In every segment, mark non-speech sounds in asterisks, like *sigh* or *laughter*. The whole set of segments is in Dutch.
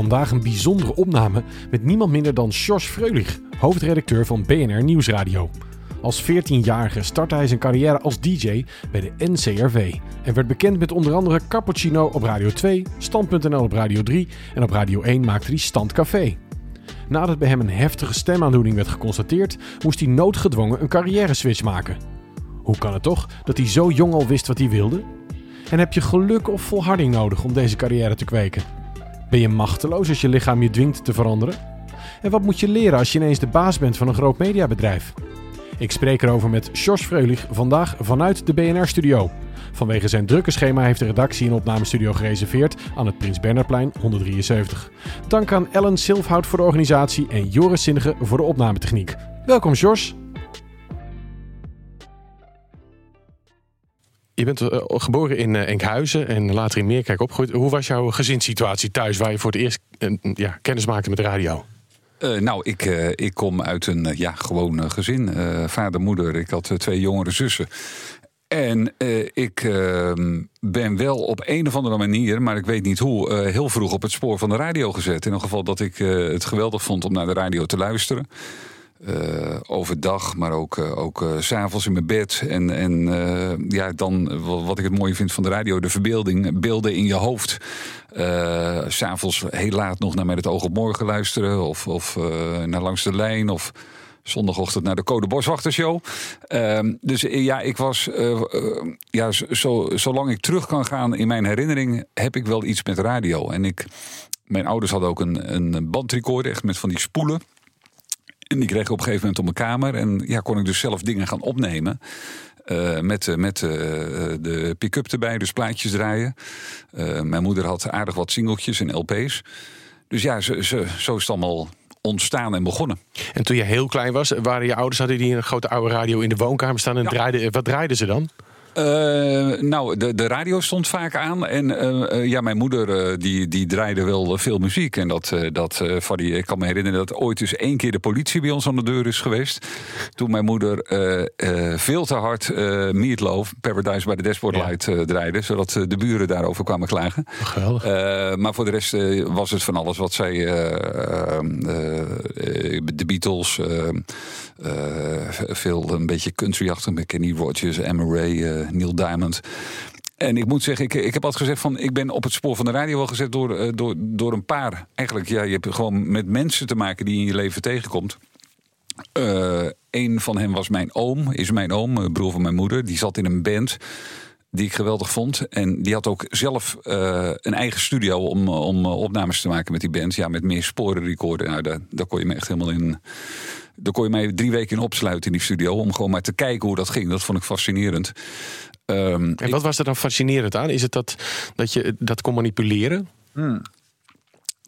Vandaag een bijzondere opname met niemand minder dan Sjors Freulich, hoofdredacteur van BNR Nieuwsradio. Als 14-jarige startte hij zijn carrière als DJ bij de NCRV en werd bekend met onder andere Cappuccino op Radio 2, Stand.nl op Radio 3 en op Radio 1 maakte hij Stand Café. Nadat bij hem een heftige stemaandoening werd geconstateerd, moest hij noodgedwongen een carrière switch maken. Hoe kan het toch dat hij zo jong al wist wat hij wilde? En heb je geluk of volharding nodig om deze carrière te kweken? Ben je machteloos als je lichaam je dwingt te veranderen? En wat moet je leren als je ineens de baas bent van een groot mediabedrijf? Ik spreek erover met Sjors Freulich vandaag vanuit de BNR-studio. Vanwege zijn drukke schema heeft de redactie een opnamestudio gereserveerd aan het Prins Bernhardplein 173. Dank aan Ellen Silfhout voor de organisatie en Joris Zinnige voor de opnametechniek. Welkom Sjors. Je bent uh, geboren in uh, Enkhuizen en later in Meerkijk opgegroeid. Hoe was jouw gezinssituatie thuis waar je voor het eerst uh, ja, kennis maakte met radio? nou, ik, ik kom uit een ja, gewoon gezin. vader, moeder. Ik had twee jongere zussen. En ik ehm, ben wel op een of andere manier, maar ik weet niet hoe, heel vroeg op het spoor van de radio gezet. In ieder geval dat ik het geweldig vond om naar de radio te luisteren. Uh, overdag, maar ook, uh, ook uh, s'avonds in mijn bed. En, en ja, dan wat ik het mooie vind van de radio, de verbeelding, beelden in je hoofd. s'avonds heel laat nog naar Met het Oog op Morgen luisteren. Of, of naar Langs de Lijn. Of zondagochtend naar de Code Boswachtershow. Ehm, dus ja, ik was, ja, zo, zolang ik terug kan gaan in mijn herinnering, heb ik wel iets met radio. En ik, mijn ouders hadden ook een, een bandrecorder, echt met van die spoelen. En die kreeg ik op een gegeven moment op mijn kamer. En ja, kon ik dus zelf dingen gaan opnemen. Uh, met met uh, de pick-up erbij, dus plaatjes draaien. Uh, mijn moeder had aardig wat singeltjes en LP's. Dus ja, zo, zo, zo is het allemaal ontstaan en begonnen. En toen je heel klein was, waren je ouders hadden die een grote oude radio in de woonkamer staan en ja. draaiden. Wat draaiden ze dan? Uh, nou, de, de radio stond vaak aan. En uh, ja, mijn moeder die, die draaide wel veel muziek. En dat, dat van die, ik kan me herinneren dat ooit eens één keer de politie bij ons aan de deur is geweest. Toen mijn moeder veel te hard uh, Meatloaf, Paradise by the Dashboard Light, ja. draaide. Zodat de buren daarover kwamen klagen. Geweldig. maar voor de rest was het van alles wat zij... de Beatles, veel een beetje countryachtig met Kenny Rogers, Emma Ray... Neil Diamond. En ik moet zeggen, ik, ik heb altijd gezegd van ik ben op het spoor van de radio wel gezet door, door, door een paar. Eigenlijk, ja, je hebt gewoon met mensen te maken die je in je leven tegenkomt. Een van hen was mijn oom, is mijn oom, broer van mijn moeder. Die zat in een band die ik geweldig vond. En die had ook zelf een eigen studio om, om opnames te maken met die band. Ja, met meer sporenrecorder. Nou, daar, daar kon je me echt helemaal in daar kon je mij drie weken in opsluiten in die studio. Om gewoon maar te kijken hoe dat ging. Dat vond ik fascinerend. Um, en wat was er dan fascinerend aan? Is het dat, dat je dat kon manipuleren? Hmm.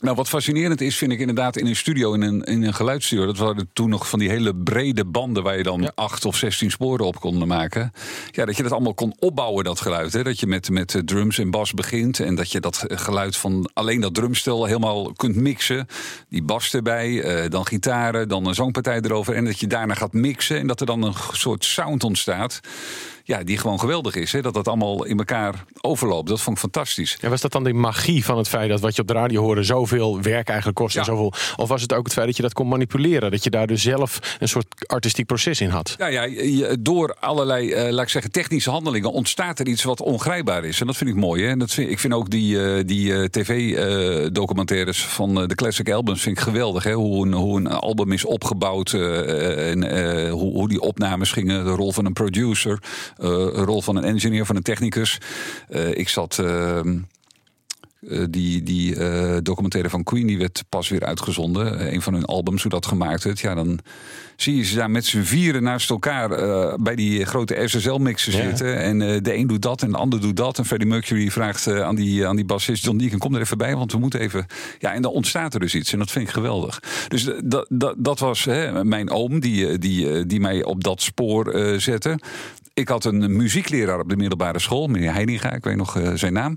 Nou, wat fascinerend is, vind ik inderdaad in een studio, in een, in een geluidsstudio. Dat waren toen nog van die hele brede banden waar je dan ja. acht of zestien sporen op kon maken. Ja, dat je dat allemaal kon opbouwen, dat geluid. Hè? Dat je met, met drums en bas begint. En dat je dat geluid van alleen dat drumstel helemaal kunt mixen. Die bas erbij, eh, dan gitaren, dan een zangpartij erover. En dat je daarna gaat mixen en dat er dan een soort sound ontstaat ja, die gewoon geweldig is. Hè? Dat dat allemaal in elkaar overloopt. Dat vond ik fantastisch. En was dat dan de magie van het feit dat wat je op de radio hoorde zoveel werk eigenlijk kost? Ja. En zoveel, of was het ook het feit dat je dat kon manipuleren? Dat je daar dus zelf een soort artistiek proces in had? Ja, ja door allerlei, uh, laat ik zeggen, technische handelingen ontstaat er iets wat ongrijpbaar is. En dat vind ik mooi. Hè? En dat vind, ik vind ook die, uh, die uh, tv-documentaires van de Classic Albums vind ik geweldig. Hè? Hoe, een, hoe een album is opgebouwd en hoe, hoe die opnames gingen. De rol van een producer. Een rol van een engineer, van een technicus. Uh, ik zat. Uh, die die documentaire van Queen die werd pas weer uitgezonden. een van hun albums, hoe dat gemaakt werd. Ja, dan zie je ze daar met z'n vieren naast elkaar bij die grote SSL-mixen ja. zitten. En de een doet dat en de ander doet dat. En Freddie Mercury vraagt aan, die, aan die bassist John Deacon... kom er even bij, want we moeten even... Ja, en dan ontstaat er dus iets. En dat vind ik geweldig. Dus dat, dat, dat was hè, mijn oom die, die, die mij op dat spoor zette. Ik had een muziekleraar op de middelbare school, meneer Heininga, ik weet nog uh, zijn naam.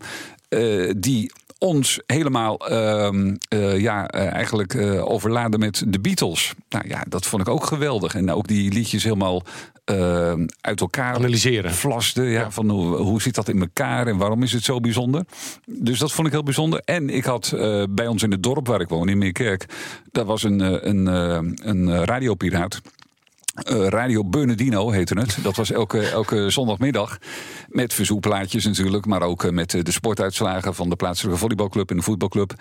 Uh, die ons helemaal ehm, eh, ja, eh, eigenlijk eh, overladen met de Beatles. Nou ja, dat vond ik ook geweldig. En ook die liedjes helemaal ehm, uit elkaar Analyseren. vlasten. Ja, Van hoe, hoe zit dat in elkaar en waarom is het zo bijzonder? Dus dat vond ik heel bijzonder. En ik had eh, bij ons in het dorp waar ik woon, in Meerkerk, daar was een, eh, een, eh, een radiopiraat. Eh, Radio Bernardino heette het. Dat was elke, elke zondagmiddag. Met verzoekplaatjes natuurlijk. Maar ook eh, met eh, de sportuitslagen van de plaatselijke volleybalclub en de voetbalclub.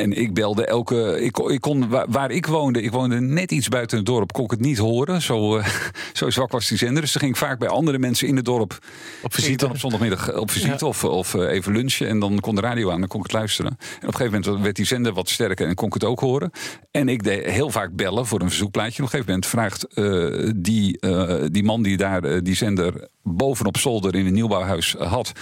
En ik belde elke. Ik, ik kon, waar, waar ik woonde, ik woonde net iets buiten het dorp, kon ik het niet horen. Zo, eh, *laughs* zo zwak was die zender. Dus dan ging ik vaak bij andere mensen in het dorp. Op visite. dan op zondagmiddag op visite of, of eh, even lunchen. En dan kon de radio aan, dan kon ik het luisteren. En op een gegeven moment werd die zender wat sterker en kon ik het ook horen. En ik deed heel vaak bellen voor een verzoekplaatje. Op een gegeven moment vraagt eh, die, eh, die man die daar eh, die zender bovenop zolder in een nieuwbouwhuis had.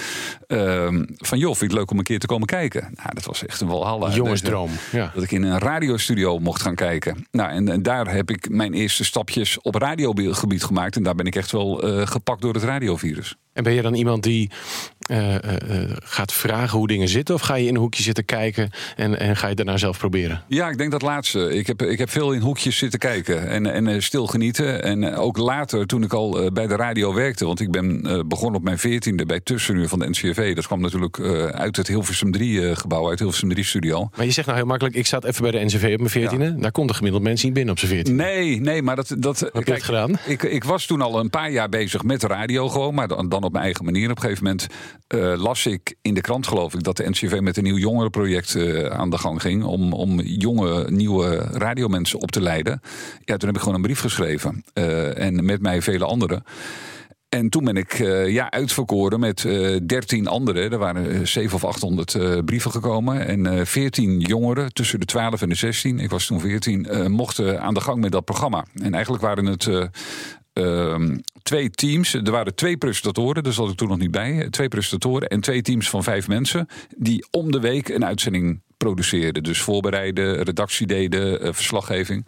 ehm, van joh, vind het leuk om een keer te komen kijken? Nou, dat was echt een walhalla. Jongensdroom. Ja. Dat ik in een radiostudio mocht gaan kijken. Nou, en, en daar heb ik mijn eerste stapjes op radiogebied gemaakt. En daar ben ik echt wel eh, gepakt door het radiovirus. En ben je dan iemand die eh, eh, eh, gaat vragen hoe dingen zitten? Of ga je in een hoekje zitten kijken en, en ga je daarna zelf proberen? Ja, ik denk dat laatste. Ik heb, ik heb veel in hoekjes zitten kijken en, en stil genieten. En ook later, toen ik al bij de radio werkte... want ik ben begonnen op mijn veertiende bij Tussenuur van de NCRV. Dat kwam natuurlijk uit het Hilversum 3-gebouw, uit Hilversum 3-studio. Maar je zegt nou heel makkelijk, ik zat even bij de NCV op mijn veertiende. Daar komt de gemiddeld mens niet binnen op zijn veertiende. Nee, nee, maar dat... dat Heb je het gedaan? Ik, ik was toen al een paar jaar bezig met de radio gewoon, maar dan, dan op mijn eigen manier. Op een gegeven moment eh, las ik in de krant, geloof ik, dat de NCV met een nieuw jongerenproject eh, aan de gang ging. Om, om jonge, nieuwe radiomensen op te leiden. Ja, toen heb ik gewoon een brief geschreven. eh, en met mij vele anderen. En toen ben ik ja, uitverkoren met eh 13 anderen. Er waren 700 of 800 eh, brieven gekomen. En 14 jongeren tussen de 12 en de 16, ik was toen 14, eh, mochten aan de gang met dat programma. En eigenlijk waren het twee teams. Er waren twee presentatoren, daar zat ik toen nog niet bij. Twee presentatoren en twee teams van vijf mensen. Die om de week een uitzending produceerden. Dus voorbereiden, redactie deden, eh, verslaggeving.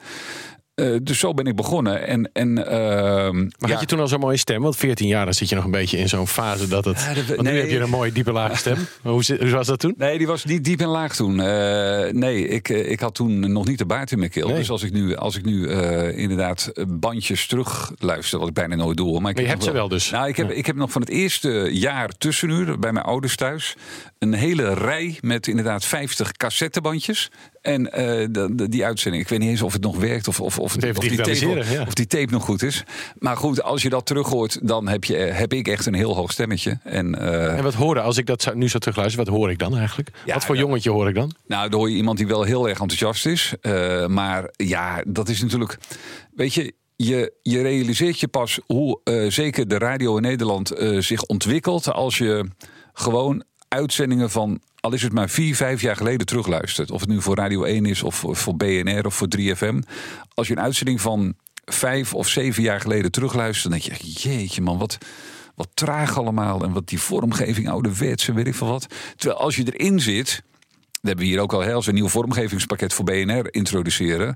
Eh, dus zo ben ik begonnen. En, en, ehm, Maar ja. had je toen al zo'n mooie stem? Want 14 jaar, dan zit je nog een beetje in zo'n fase dat het... Ja, dat- want nu heb je een mooie diepe lage stem. *laughs* Hoe, hoe was dat toen? Nee, die was niet diep en laag toen. Eh, nee, ik, eh, ik had toen nog niet de baard in mijn keel. Nee. Dus als ik nu, als ik nu inderdaad bandjes terug luister, wat ik bijna nooit doe. Maar, ik Maar je heb hebt ze wel dus. Nou, ik heb, Ja. ik heb nog van het eerste jaar tussenuur bij mijn ouders thuis een hele rij met inderdaad 50 cassettebandjes. En eh, de, de- die uitzending, ik weet niet eens of het nog werkt of, of, of, of, die, tape, ja. of die tape nog goed is. Maar goed, als je dat terug hoort, dan heb, je, heb ik echt een heel hoog stemmetje. En, eh, En wat hoorde, als ik dat zou- nu zou terugluisteren, wat hoor ik dan eigenlijk? Ja, wat voor ja. jongetje hoor ik dan? Nou, dan hoor je iemand die wel heel erg enthousiast is. Eh, maar ja, dat is natuurlijk. Weet je. Je, je realiseert je pas hoe zeker de radio in Nederland zich ontwikkelt. als je gewoon uitzendingen van. Al is het maar vier, vijf jaar geleden terugluistert. Of het nu voor Radio 1 is, of voor- BNR of voor 3FM. Als je een uitzending van vijf of zeven jaar geleden terugluistert. dan denk je: jeetje man, wat. Wat traag allemaal en wat die vormgeving ouderwets en weet ik veel wat. Terwijl als je erin zit, hebben we hier ook al, we een nieuw vormgevingspakket voor BNR introduceren.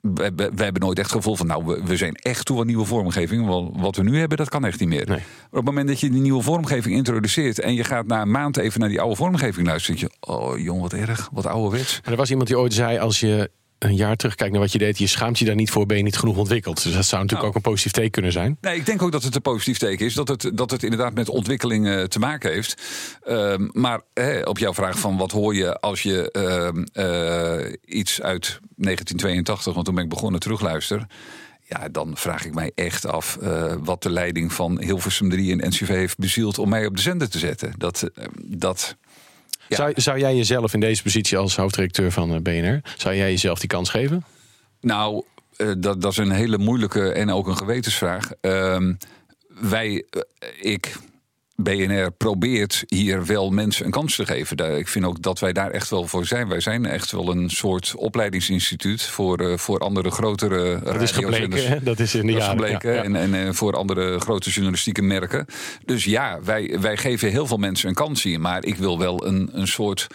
Wij, wij- wij hebben nooit echt het gevoel van, nou, we, we zijn echt toe aan nieuwe vormgeving. Want wat we nu hebben, dat kan echt niet meer. Nee. Maar op het moment dat je die nieuwe vormgeving introduceert en je gaat na een maand even naar die oude vormgeving luisteren, denk je, oh jong, wat erg, wat ouderwets. Maar er was iemand die ooit zei, als je een jaar terugkijkt naar wat je deed, je schaamt je daar niet voor, ben je niet genoeg ontwikkeld. Dus dat zou natuurlijk Nou. ook een positief teken kunnen zijn. Nee, ik denk ook dat het een positief teken is. Dat het, dat het inderdaad met ontwikkeling eh, te maken heeft. Ehm, maar hè, op jouw vraag van wat hoor je als je ehm, eh, iets uit 1982, want toen ben ik begonnen, terugluister. Ja, dan vraag ik mij echt af eh, wat de leiding van Hilversum 3 en NCV heeft bezield om mij op de zender te zetten. Dat, dat Ja. Zou, zou jij jezelf in deze positie als hoofddirecteur van eh, BNR, zou jij jezelf die kans geven? Nou, eh, dat, dat is een hele moeilijke en ook een gewetensvraag. Ehm, wij, eh, ik, BNR, probeert hier wel mensen een kans te geven. Ik vind ook dat wij daar echt wel voor zijn. Wij zijn echt wel een soort opleidingsinstituut voor, eh, voor andere grotere Dat is gebleken, hè? dat is in de dat jaren. gebleken. ja, ja. En, en eh, voor andere grote journalistieke merken. Dus ja, wij, wij geven heel veel mensen een kans hier. Maar ik wil wel een, een soort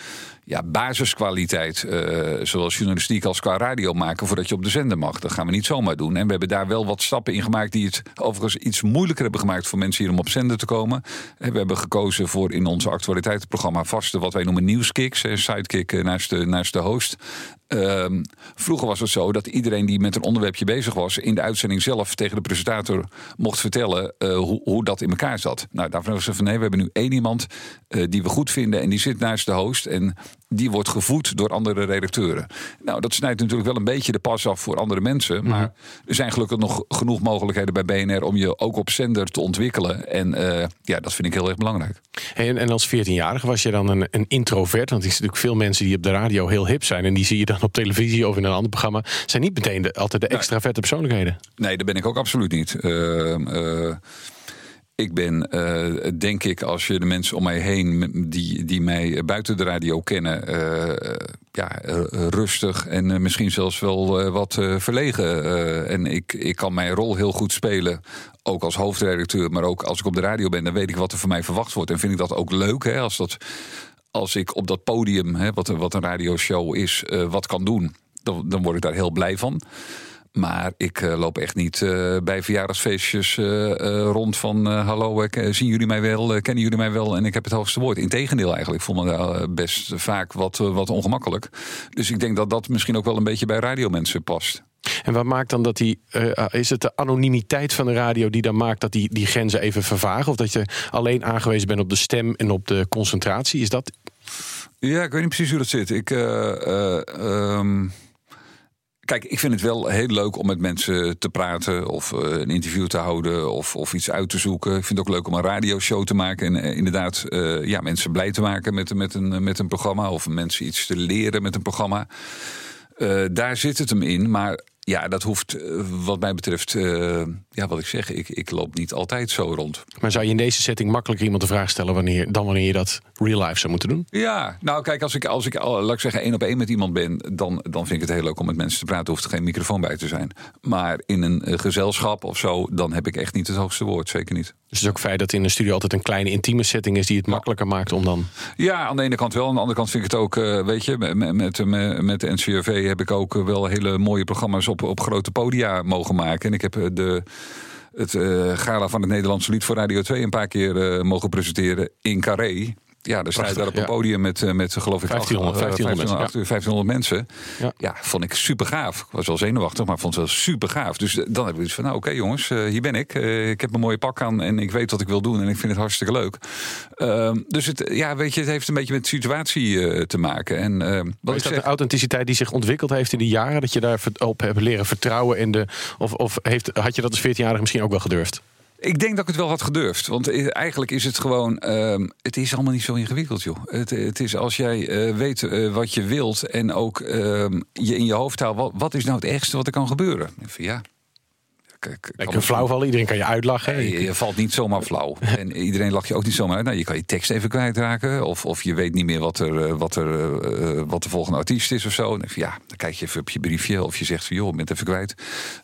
ja, basiskwaliteit, uh, zoals journalistiek als qua radio maken, voordat je op de zender mag. Dat gaan we niet zomaar doen. En we hebben daar wel wat stappen in gemaakt die het overigens iets moeilijker hebben gemaakt voor mensen hier om op zender te komen. En we hebben gekozen voor in onze actualiteitsprogramma vaste wat wij noemen nieuwskicks, sidekick naast de, naast de host. Ehm, vroeger was het zo dat iedereen die met een onderwerpje bezig was, in de uitzending zelf tegen de presentator mocht vertellen uh, hoe, hoe, dat in elkaar zat. Nou, daarvan hebben ze van nee, we hebben nu één iemand uh, die we goed vinden en die zit naast de host en die wordt gevoed door andere redacteuren. Nou, dat snijdt natuurlijk wel een beetje de pas af voor andere mensen, maar mm er zijn gelukkig nog genoeg mogelijkheden bij BNR om je ook op zender te ontwikkelen en uh, ja, dat vind ik heel erg belangrijk. En, en als 14-jarige was je dan een, een introvert, want er zijn natuurlijk veel mensen die op de radio heel hip zijn en die zie je dan op televisie of in een ander programma, zijn niet meteen de, altijd de extraverte persoonlijkheden. Nee, dat ben ik ook absoluut niet. Uh, uh, ik ben, uh, denk ik, als je de mensen om mij heen die, die mij buiten de radio kennen, ja, rustig en misschien zelfs wel wat verlegen. en ik, ik kan mijn rol heel goed spelen ook als hoofdredacteur, maar ook als ik op de radio ben, dan weet ik wat er van mij verwacht wordt. En vind ik dat ook leuk, hè, als dat als ik op dat podium, hè, wat, wat een radioshow is, wat kan doen, dan, dan word ik daar heel blij van. Maar ik uh, loop echt niet uh, bij verjaardagsfeestjes rond van hallo, zien jullie mij wel, kennen jullie mij wel en ik heb het hoogste woord. Integendeel eigenlijk, ik voel me daar best vaak wat, wat ongemakkelijk. Dus ik denk dat dat misschien ook wel een beetje bij radiomensen past. En wat maakt dan dat die. Uh, is het de anonimiteit van de radio die dan maakt dat die, die grenzen even vervagen? Of dat je alleen aangewezen bent op de stem en op de concentratie? Is dat. Ja, ik weet niet precies hoe dat zit. Ik. Uh, um... Kijk, ik vind het wel heel leuk om met mensen te praten of uh, een interview te houden of, of iets uit te zoeken. Ik vind het ook leuk om een radioshow te maken en uh, inderdaad uh, ja, mensen blij te maken met, met, een, met een programma of mensen iets te leren met een programma. daar zit het hem in, maar ja, dat hoeft eh, wat mij betreft, uh, ja, wat ik zeg, ik, ik loop niet altijd zo rond. Maar zou je in deze setting makkelijker iemand de vraag stellen wanneer, dan wanneer je dat real life zou moeten doen? Ja, nou kijk, als ik, als ik laat ik zeggen, één op één met iemand ben, dan, dan vind ik het heel leuk om met mensen te praten. Hoeft er geen microfoon bij te zijn. Maar in een gezelschap of zo, dan heb ik echt niet het hoogste woord. Zeker niet. Dus het is ook feit dat in een studio altijd een kleine intieme setting is die het makkelijker maakt om dan. Ja, aan de ene kant wel. Aan de andere kant vind ik het ook, uh, weet je, met, met, met, met de NCRV heb ik ook wel hele mooie programma's op, op grote podia mogen maken. En ik heb eh, de het uh, gala van het Nederlandse lied voor Radio 2 een paar keer uh, mogen presenteren in Carré ja, sta je daar op een podium met, eh, met geloof ik 1500, 1500, 1500 mensen. Ja. ja. vond ik super gaaf. Ik was wel zenuwachtig, maar vond het wel super gaaf. Dus eh, dan heb ik iets van, nou oké jongens, hier ben ik. Ik heb een mooie pak aan en ik weet wat ik wil doen en ik vind het hartstikke leuk. Uh, dus het, ja, weet je, het heeft een beetje met de situatie te maken. En, wat is dat zeg... de authenticiteit die zich ontwikkeld heeft in die jaren? Dat je daar op hebt leren vertrouwen in de... Of, of heeft, had je dat als 14-jarige misschien ook wel gedurfd? Ik denk dat ik het wel had gedurfd. Want eigenlijk is het gewoon. Uh, het is allemaal niet zo ingewikkeld, joh. Het, het is als jij uh, weet uh, wat je wilt. en ook ehm, je in je hoofd haalt. Wat, wat, is nou het ergste wat er kan gebeuren? ja, ik kan flauw vallen, iedereen kan je uitlachen. Je, je, valt niet zomaar flauw. *laughs* en iedereen lacht je ook niet zomaar uit. Nou, je kan je tekst even kwijtraken. Of, of je weet niet meer wat, er, eh, wat, er, uh, wat de volgende artiest is of zo. En ja, dan kijk je even op je briefje. Of je zegt van joh, ik ben het even kwijt.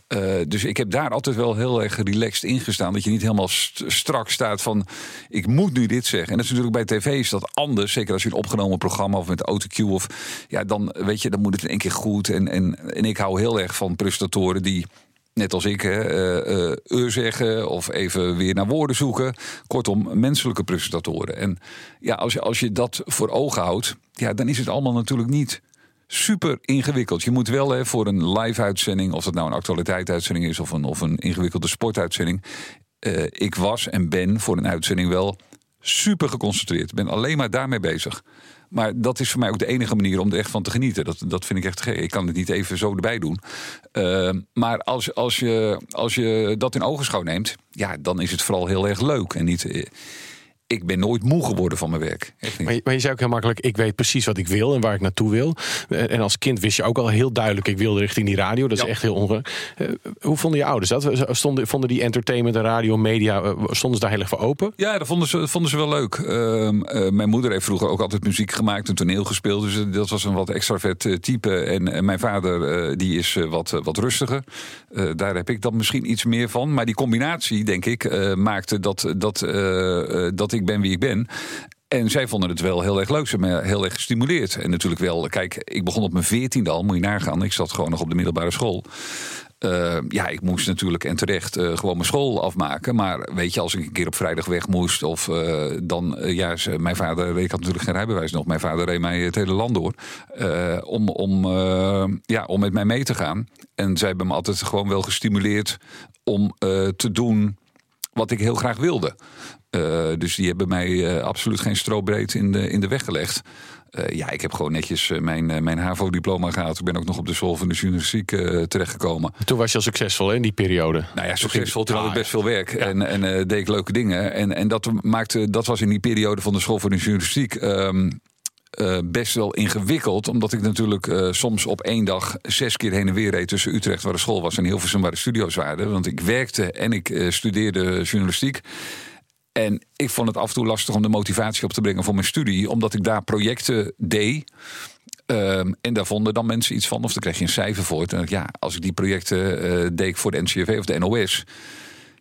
Uh, dus ik heb daar altijd wel heel erg relaxed ingestaan. Dat je niet helemaal st strak staat van ik moet nu dit zeggen. En dat is natuurlijk bij tv is dat anders. Zeker als je een opgenomen programma of met autocue. Of ja, dan weet je, dan moet het in één keer goed. En, en, en ik hou heel erg van presentatoren die net als ik, hè, uh, zeggen of even weer naar woorden zoeken. Kortom, menselijke presentatoren. En ja, als je, als je dat voor ogen houdt, ja, dan is het allemaal natuurlijk niet super ingewikkeld. Je moet wel hè, voor een live-uitzending, of dat nou een actualiteitsuitzending is of een, of een ingewikkelde sportuitzending. Uh, ik was en ben voor een uitzending wel super geconcentreerd. Ben alleen maar daarmee bezig. Maar dat is voor mij ook de enige manier om er echt van te genieten. Dat, dat vind ik echt. Ik kan het niet even zo erbij doen. Uh, maar als, als, je, als je dat in ogenschouw neemt, ja, dan is het vooral heel erg leuk. En niet eh, ik ben nooit moe geworden van mijn werk. Maar je, maar je, zei ook heel makkelijk, ik weet precies wat ik wil en waar ik naartoe wil. En als kind wist je ook al heel duidelijk, ik wilde richting die radio. Dat is echt heel onge... Uh, hoe vonden je ouders dat? Stonden, vonden die entertainment en radio, media, uh, stonden ze daar heel erg voor open? Ja, dat vonden ze, vonden ze wel leuk. Uh, mijn moeder heeft vroeger ook altijd muziek gemaakt en toneel gespeeld. Dus dat was een wat extravert type. En mijn vader, die is wat, wat rustiger. daar heb ik dan misschien iets meer van. Maar die combinatie, denk ik, maakte dat, dat, dat ik ben wie ik ben. En zij vonden het wel heel erg leuk. Ze hebben me heel erg gestimuleerd. En natuurlijk wel, kijk, ik begon op mijn veertiende al, moet je nagaan. Ik zat gewoon nog op de middelbare school. Uh, ja, ik moest natuurlijk en terecht uh, gewoon mijn school afmaken. Maar weet je, als ik een keer op vrijdag weg moest, of uh, dan, ja, mijn vader, ik had natuurlijk geen rijbewijs nog. Mijn vader reed mij het hele land door om, om, ja, om met mij mee te gaan. En zij hebben me altijd gewoon wel gestimuleerd om te doen wat ik heel graag wilde. dus die hebben mij absoluut geen strobreed in de, in de weg gelegd. Uh, ja, ik heb gewoon netjes mijn, mijn HAVO-diploma gehaald. Ik ben ook nog op de school van de journalistiek terechtgekomen. Toen was je al succesvol hè, in die periode? Nou ja, succesvol. Toen had ik best veel werk ja. en, en deed ik leuke dingen. En, en dat, maakte, dat was in die periode van de school van de journalistiek... Um, best wel ingewikkeld, omdat ik natuurlijk soms op één dag zes keer heen en weer reed tussen Utrecht, waar de school was, en Hilversum, waar de studio's waren. Want ik werkte en ik studeerde journalistiek. En ik vond het af en toe lastig om de motivatie op te brengen voor mijn studie, omdat ik daar projecten deed. Um, en daar vonden dan mensen iets van, of dan kreeg je een cijfer voor. En ja, als ik die projecten deed voor de NCRV of de NOS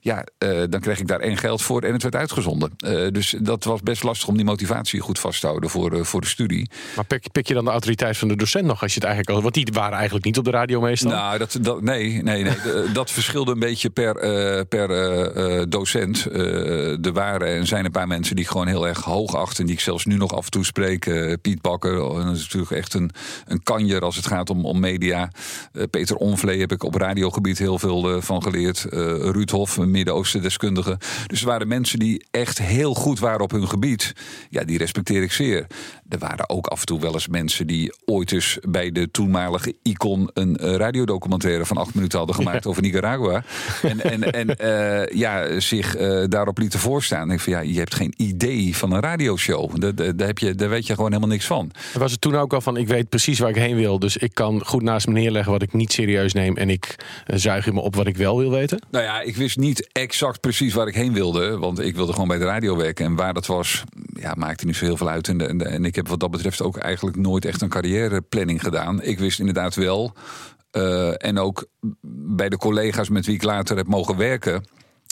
ja, uh, dan kreeg ik daar één geld voor en het werd uitgezonden. Uh, dus dat was best lastig om die motivatie goed vast te houden voor, uh, voor de studie. Maar pik, pik, je dan de autoriteit van de docent nog als je het eigenlijk al. Want die waren eigenlijk niet op de radio meestal. Nou, dat, dat, nee, nee, nee. dat verschilde een beetje per, per docent. er waren en zijn een paar mensen die ik gewoon heel erg hoog achten. Die ik zelfs nu nog af en toe spreek. Piet Bakker, dat is natuurlijk echt een, een kanjer als het gaat om, om media. Peter Onvlee heb ik op radiogebied heel veel van geleerd. Ruud Hof, Midden-Oosten deskundigen. Dus er waren mensen die echt heel goed waren op hun gebied. Ja, die respecteer ik zeer. Er waren ook af en toe wel eens mensen die ooit dus bij de toenmalige Icon een uh, radiodocumentaire van acht minuten hadden gemaakt over Nicaragua. En, en, en uh, *laughs* ja, zich uh, daarop lieten voorstaan. Ik van ja, je hebt geen idee van een radioshow. Daar, daar, heb je, daar weet je gewoon helemaal niks van. Was het toen ook al van ik weet precies waar ik heen wil. Dus ik kan goed naast me neerleggen wat ik niet serieus neem. En ik zuig in me op wat ik wel wil weten? Nou ja, ik wist niet exact precies waar ik heen wilde. Want ik wilde gewoon bij de radio werken. En waar dat was, ja, maakte niet zo heel veel uit. En, en, en ik heb wat dat betreft ook eigenlijk nooit echt een carrièreplanning gedaan. Ik wist inderdaad wel. Uh, en ook bij de collega's met wie ik later heb mogen werken.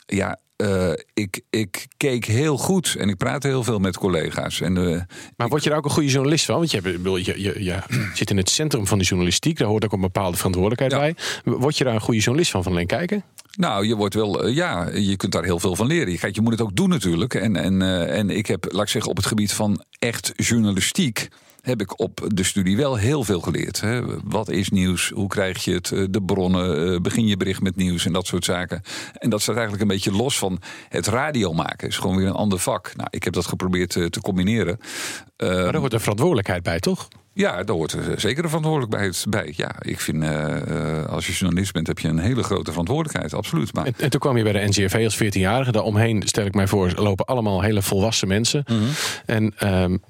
Ja, uh, ik, ik keek heel goed en ik praatte heel veel met collega's. En, uh, maar word je daar ook een goede journalist van? Want je, hebt, je, je, je *clears throat* zit in het centrum van de journalistiek, daar hoort ook een bepaalde verantwoordelijkheid bij. Word je daar een goede journalist van, van alleen kijken? Nou, je wordt wel, ja, je kunt daar heel veel van leren. Kijk, je moet het ook doen natuurlijk. En, en, uh, en ik heb, laat ik zeggen, op het gebied van echt journalistiek heb ik op de studie wel heel veel geleerd. Hè. Wat is nieuws? Hoe krijg je het? De bronnen, begin je bericht met nieuws en dat soort zaken. En dat staat eigenlijk een beetje los van het radio maken. is gewoon weer een ander vak. Nou, ik heb dat geprobeerd te, combineren. Maar er hoort een verantwoordelijkheid bij, toch? Ja, daar hoort zeker een verantwoordelijkheid bij. Ja, ik vind uh, als je journalist bent, heb je een hele grote verantwoordelijkheid, absoluut. Maar... En, en toen kwam je bij de NCRV als 14-jarige. Daaromheen, stel ik mij voor, lopen allemaal hele volwassen mensen. Mm -hmm. En um,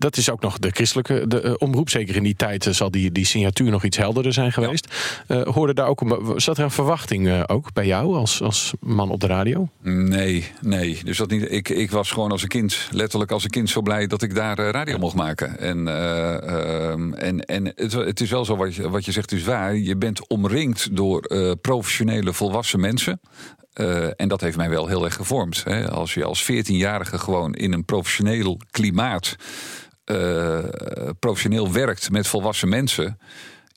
dat is ook nog de christelijke de, uh, omroep. Zeker in die tijd uh, zal die, die signatuur nog iets helderder zijn geweest. Ja. Uh, hoorde daar ook een, zat er een verwachting ook bij jou als, als man op de radio? Nee, nee. Dus dat niet. Ik, ik was gewoon als een kind, letterlijk als een kind, zo blij dat ik daar radio mocht maken. En, ehm, en, en het, het, is wel zo wat je, wat je zegt, is waar. Je bent omringd door professionele volwassen mensen. Uh, en dat heeft mij wel heel erg gevormd. Hè. Als je als 14-jarige gewoon in een professioneel klimaat uh, professioneel werkt met volwassen mensen.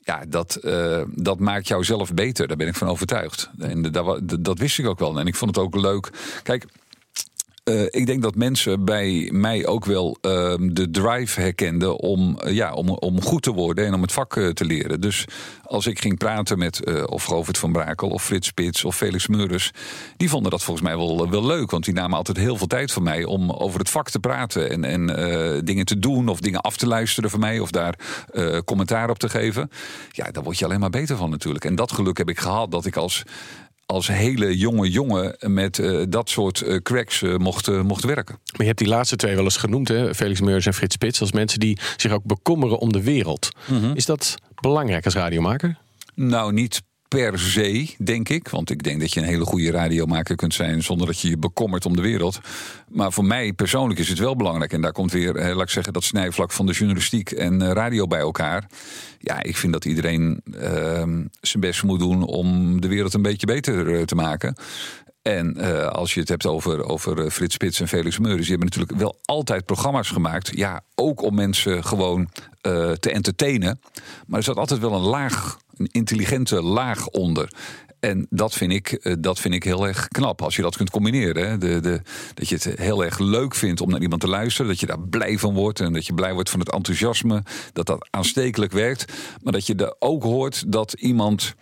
Ja, dat, uh, dat maakt jou zelf beter. Daar ben ik van overtuigd. En dat, dat wist ik ook wel. En ik vond het ook leuk. Kijk, uh, ik denk dat mensen bij mij ook wel uh, de drive herkenden om, uh, ja, om, om goed te worden en om het vak uh, te leren. Dus als ik ging praten met of Govert van Brakel of Frits Spits of Felix Meurens, die vonden dat volgens mij wel, wel leuk. Want die namen altijd heel veel tijd van mij om over het vak te praten en, en dingen te doen of dingen af te luisteren van mij of daar commentaar op te geven. Ja, daar word je alleen maar beter van natuurlijk. En dat geluk heb ik gehad dat ik als als hele jonge jongen met uh, dat soort uh, cracks uh, mocht, mocht werken. Maar je hebt die laatste twee wel eens genoemd, hè? Felix Meurs en Frits Spits, als mensen die zich ook bekommeren om de wereld. Mm -hmm. Is dat belangrijk als radiomaker? Nou, niet per se, denk ik. Want ik denk dat je een hele goede radiomaker kunt zijn zonder dat je je bekommert om de wereld. Maar voor mij persoonlijk is het wel belangrijk. En daar komt weer, laat ik zeggen, dat snijvlak van de journalistiek en radio bij elkaar. Ja, ik vind dat iedereen uh, zijn best moet doen om de wereld een beetje beter te maken. En als je het hebt over, over Frits Spits en Felix Meuris, die hebben natuurlijk wel altijd programma's gemaakt. Ja, ook om mensen gewoon te entertainen. Maar er zat altijd wel een laag, een intelligente laag onder. En dat vind, ik, eh, dat vind ik heel erg knap. Als je dat kunt combineren. De, de, dat je het heel erg leuk vindt om naar iemand te luisteren. Dat je daar blij van wordt. En dat je blij wordt van het enthousiasme. Dat dat aanstekelijk werkt. Maar dat je er ook hoort dat iemand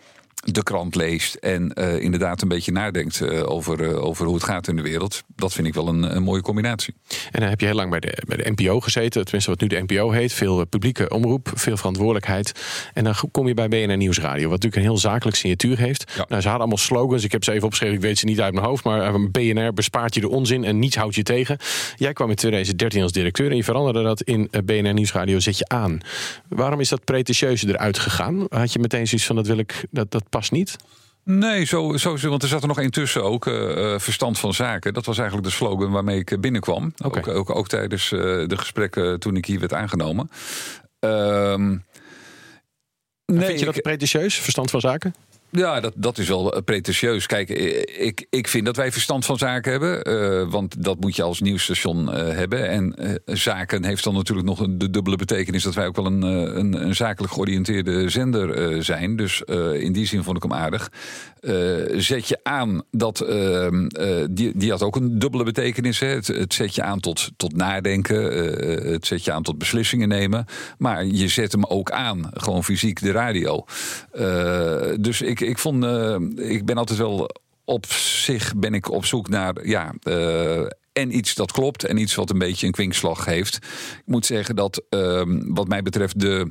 de krant leest en uh, inderdaad een beetje nadenkt uh, over, uh, over hoe het gaat in de wereld. Dat vind ik wel een, een, mooie combinatie. En dan heb je heel lang bij de, bij de NPO gezeten, tenminste wat nu de NPO heet. Veel publieke omroep, veel verantwoordelijkheid. En dan kom je bij BNR Nieuwsradio, wat natuurlijk een heel zakelijk signatuur heeft. Ja. Nou, ze hadden allemaal slogans, ik heb ze even opgeschreven, ik weet ze niet uit mijn hoofd. Maar BNR bespaart je de onzin en niets houdt je tegen. Jij kwam in 2013 als directeur en je veranderde dat in BNR Nieuwsradio zet je aan. Waarom is dat pretentieuze eruit gegaan? Had je meteen zoiets van, dat wil ik, dat, dat past niet? Nee, zo, zo, want er zat er nog intussen ook uh, verstand van zaken. Dat was eigenlijk de slogan waarmee ik binnenkwam. Ook, ook, ook, tijdens de gesprekken toen ik hier werd aangenomen. Uh, nee, vind je dat pretentieus, verstand van zaken? Ja, dat, dat is wel eh, pretentieus. Kijk, eh, ik, ik vind dat wij verstand van zaken hebben. Uh, want dat moet je als nieuwsstation hebben. En zaken heeft dan natuurlijk nog de dubbele betekenis... dat wij ook wel een, een, een zakelijk georiënteerde zender zijn. Dus in die zin vond ik hem aardig. Zet je aan dat... Ehm, die, die had ook een dubbele betekenis. Hè. Het, zet je aan tot, tot nadenken. het zet je aan tot beslissingen nemen. Maar je zet hem ook aan. Gewoon fysiek de radio. dus ik ik, vond, ik ben altijd wel op zich ben ik op zoek naar ja, en iets dat klopt en iets wat een beetje een kwinkslag heeft. Ik moet zeggen dat uh, wat mij betreft de,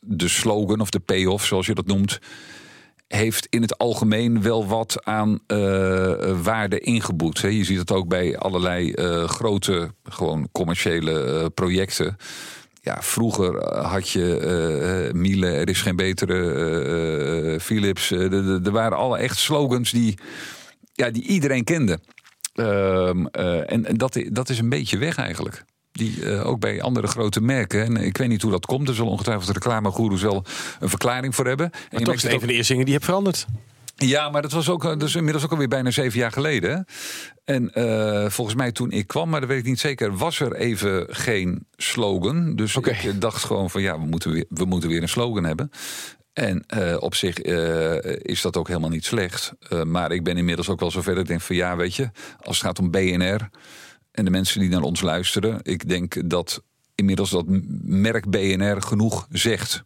de slogan of de payoff, zoals je dat noemt, heeft in het algemeen wel wat aan waarde ingeboet. Je ziet het ook bij allerlei grote, gewoon commerciële projecten ja, vroeger eh, had je Miele, er is geen betere, Philips. er waren alle echt slogans die, ja, die iedereen kende. Ehm, en en dat, dat is een beetje weg eigenlijk. Die ook bij andere grote merken. En ik weet niet hoe dat komt. Er zullen ongetwijfeld reclamegoeroes wel een verklaring voor hebben. Maar en toch is een van de eerste dingen die heb veranderd. Ja, maar dat was ook dat is inmiddels ook alweer bijna zeven jaar geleden. En uh, volgens mij toen ik kwam, maar dat weet ik niet zeker, was er even geen slogan. Dus okay. ik dacht gewoon van ja, we moeten weer, we moeten weer een slogan hebben. En uh, op zich uh, is dat ook helemaal niet slecht. maar ik ben inmiddels ook wel zover dat ik denk van ja, weet je, als het gaat om BNR en de mensen die naar ons luisteren, ik denk dat inmiddels dat merk BNR genoeg zegt.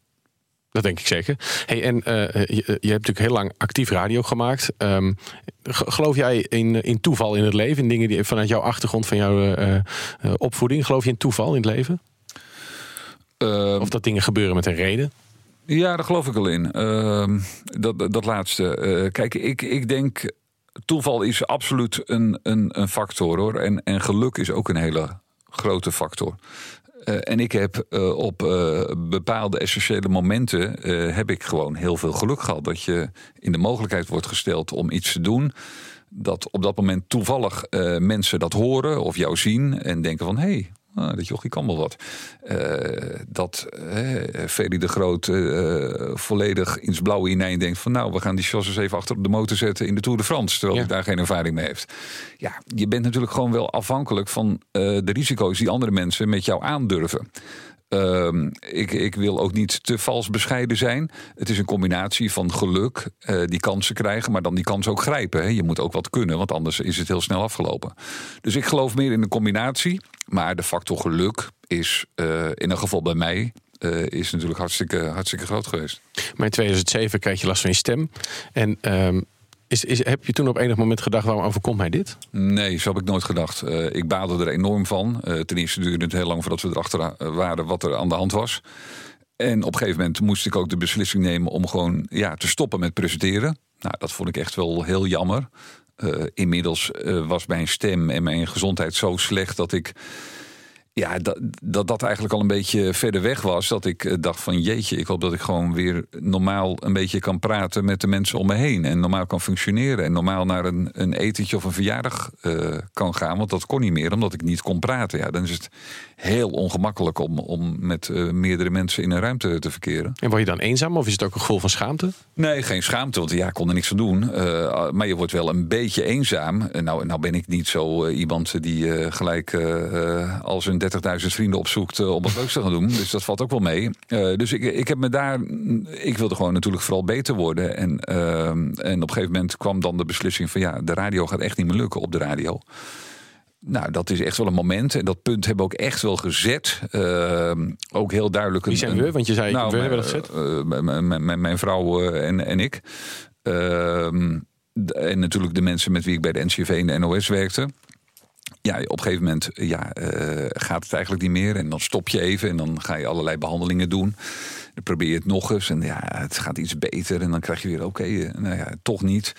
Dat denk ik zeker. Hey, en uh, je, je, hebt natuurlijk heel lang actief radio gemaakt. Um, geloof jij in, in toeval in het leven? In dingen die vanuit jouw achtergrond, van jouw uh, opvoeding, geloof je in toeval in het leven? Uh, of dat dingen gebeuren met een reden? Ja, daar geloof ik wel in. Ehm, dat, dat laatste. kijk, ik, ik denk. Toeval is absoluut een, een, een factor hoor. En, en geluk is ook een hele grote factor. Uh, en ik heb uh, op uh, bepaalde essentiële momenten heb ik gewoon heel veel geluk gehad. Dat je in de mogelijkheid wordt gesteld om iets te doen. Dat op dat moment toevallig mensen dat horen of jou zien en denken van hé, hey, Ah, dat jochie kan wel wat. Uh, dat uh, Ferry de Groot uh, volledig ins blauwe ineen denkt van... nou, we gaan die chassis even achter op de motor zetten in de Tour de France... terwijl hij daar geen ervaring mee heeft. Ja, je bent natuurlijk gewoon wel afhankelijk van de risico's... die andere mensen met jou aandurven. Uh, ik, ik, wil ook niet te vals bescheiden zijn. Het is een combinatie van geluk, uh, die kansen krijgen, maar dan die kans ook grijpen. Hè. Je moet ook wat kunnen, want anders is het heel snel afgelopen. Dus ik geloof meer in een combinatie. Maar de factor geluk is uh, in een geval bij mij uh, is natuurlijk hartstikke, hartstikke groot geweest. Maar in 2007 kreeg je last van je stem. En um, is, heb je toen op enig moment gedacht, waarom overkomt mij dit? Nee, zo heb ik nooit gedacht. Uh, ik baalde er enorm van. Uh, ten eerste duurde het heel lang voordat we erachter waren wat er aan de hand was. En op een gegeven moment moest ik ook de beslissing nemen om gewoon ja, te stoppen met presenteren. Nou, dat vond ik echt wel heel jammer. Inmiddels was mijn stem en mijn gezondheid zo slecht dat ik ja, dat, dat dat eigenlijk al een beetje verder weg was. Dat ik eh, dacht van jeetje, ik hoop dat ik gewoon weer normaal een beetje kan praten met de mensen om me heen. En normaal kan functioneren. En normaal naar een, een etentje of een verjaardag uh, kan gaan. Want dat kon niet meer, omdat ik niet kon praten. Ja, dan is het heel ongemakkelijk om, om met uh, meerdere mensen in een ruimte te verkeren. En word je dan eenzaam of is het ook een gevoel van schaamte? Nee, geen schaamte, want ja, ik kon er niks aan doen. Uh, maar je wordt wel een beetje eenzaam. Nou, nou ben ik niet zo iemand die gelijk als een 30.000 vrienden opzoekt om wat leuks te gaan doen. Dus dat valt ook wel mee. dus ik, ik heb me daar. Ik wilde gewoon natuurlijk vooral beter worden. En, en op een gegeven moment kwam dan de beslissing van ja, de radio gaat echt niet meer lukken op de radio. Nou, dat is echt wel een moment. En dat punt hebben we ook echt wel gezet. Uh, ook heel duidelijk. Wie zijn we? Want je zei, nou, we hebben dat gezet. Uh, mijn vrouw uh, en, en ik. Ehm, en natuurlijk de mensen met wie ik bij de NCV en de NOS werkte ja, op een gegeven moment ja, uh, gaat het eigenlijk niet meer. En dan stop je even en dan ga je allerlei behandelingen doen. Dan probeer je het nog eens en ja, het gaat iets beter. En dan krijg je weer, oké, uh, nou ja, toch niet.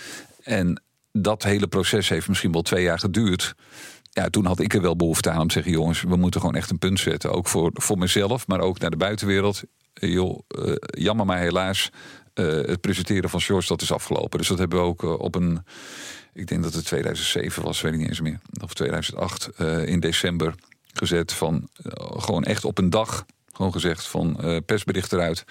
En dat hele proces heeft misschien wel twee jaar geduurd. Ja, toen had ik er wel behoefte aan om te zeggen: jongens, we moeten gewoon echt een punt zetten. Ook voor, voor mezelf, maar ook naar de buitenwereld. Uh, joh, jammer maar helaas. het presenteren van shorts, dat is afgelopen. Dus dat hebben we ook op een ik denk dat het 2007 was, weet ik niet eens meer. Of 2008 uh, in december gezet van uh, gewoon echt op een dag. Gewoon gezegd van uh, persbericht eruit.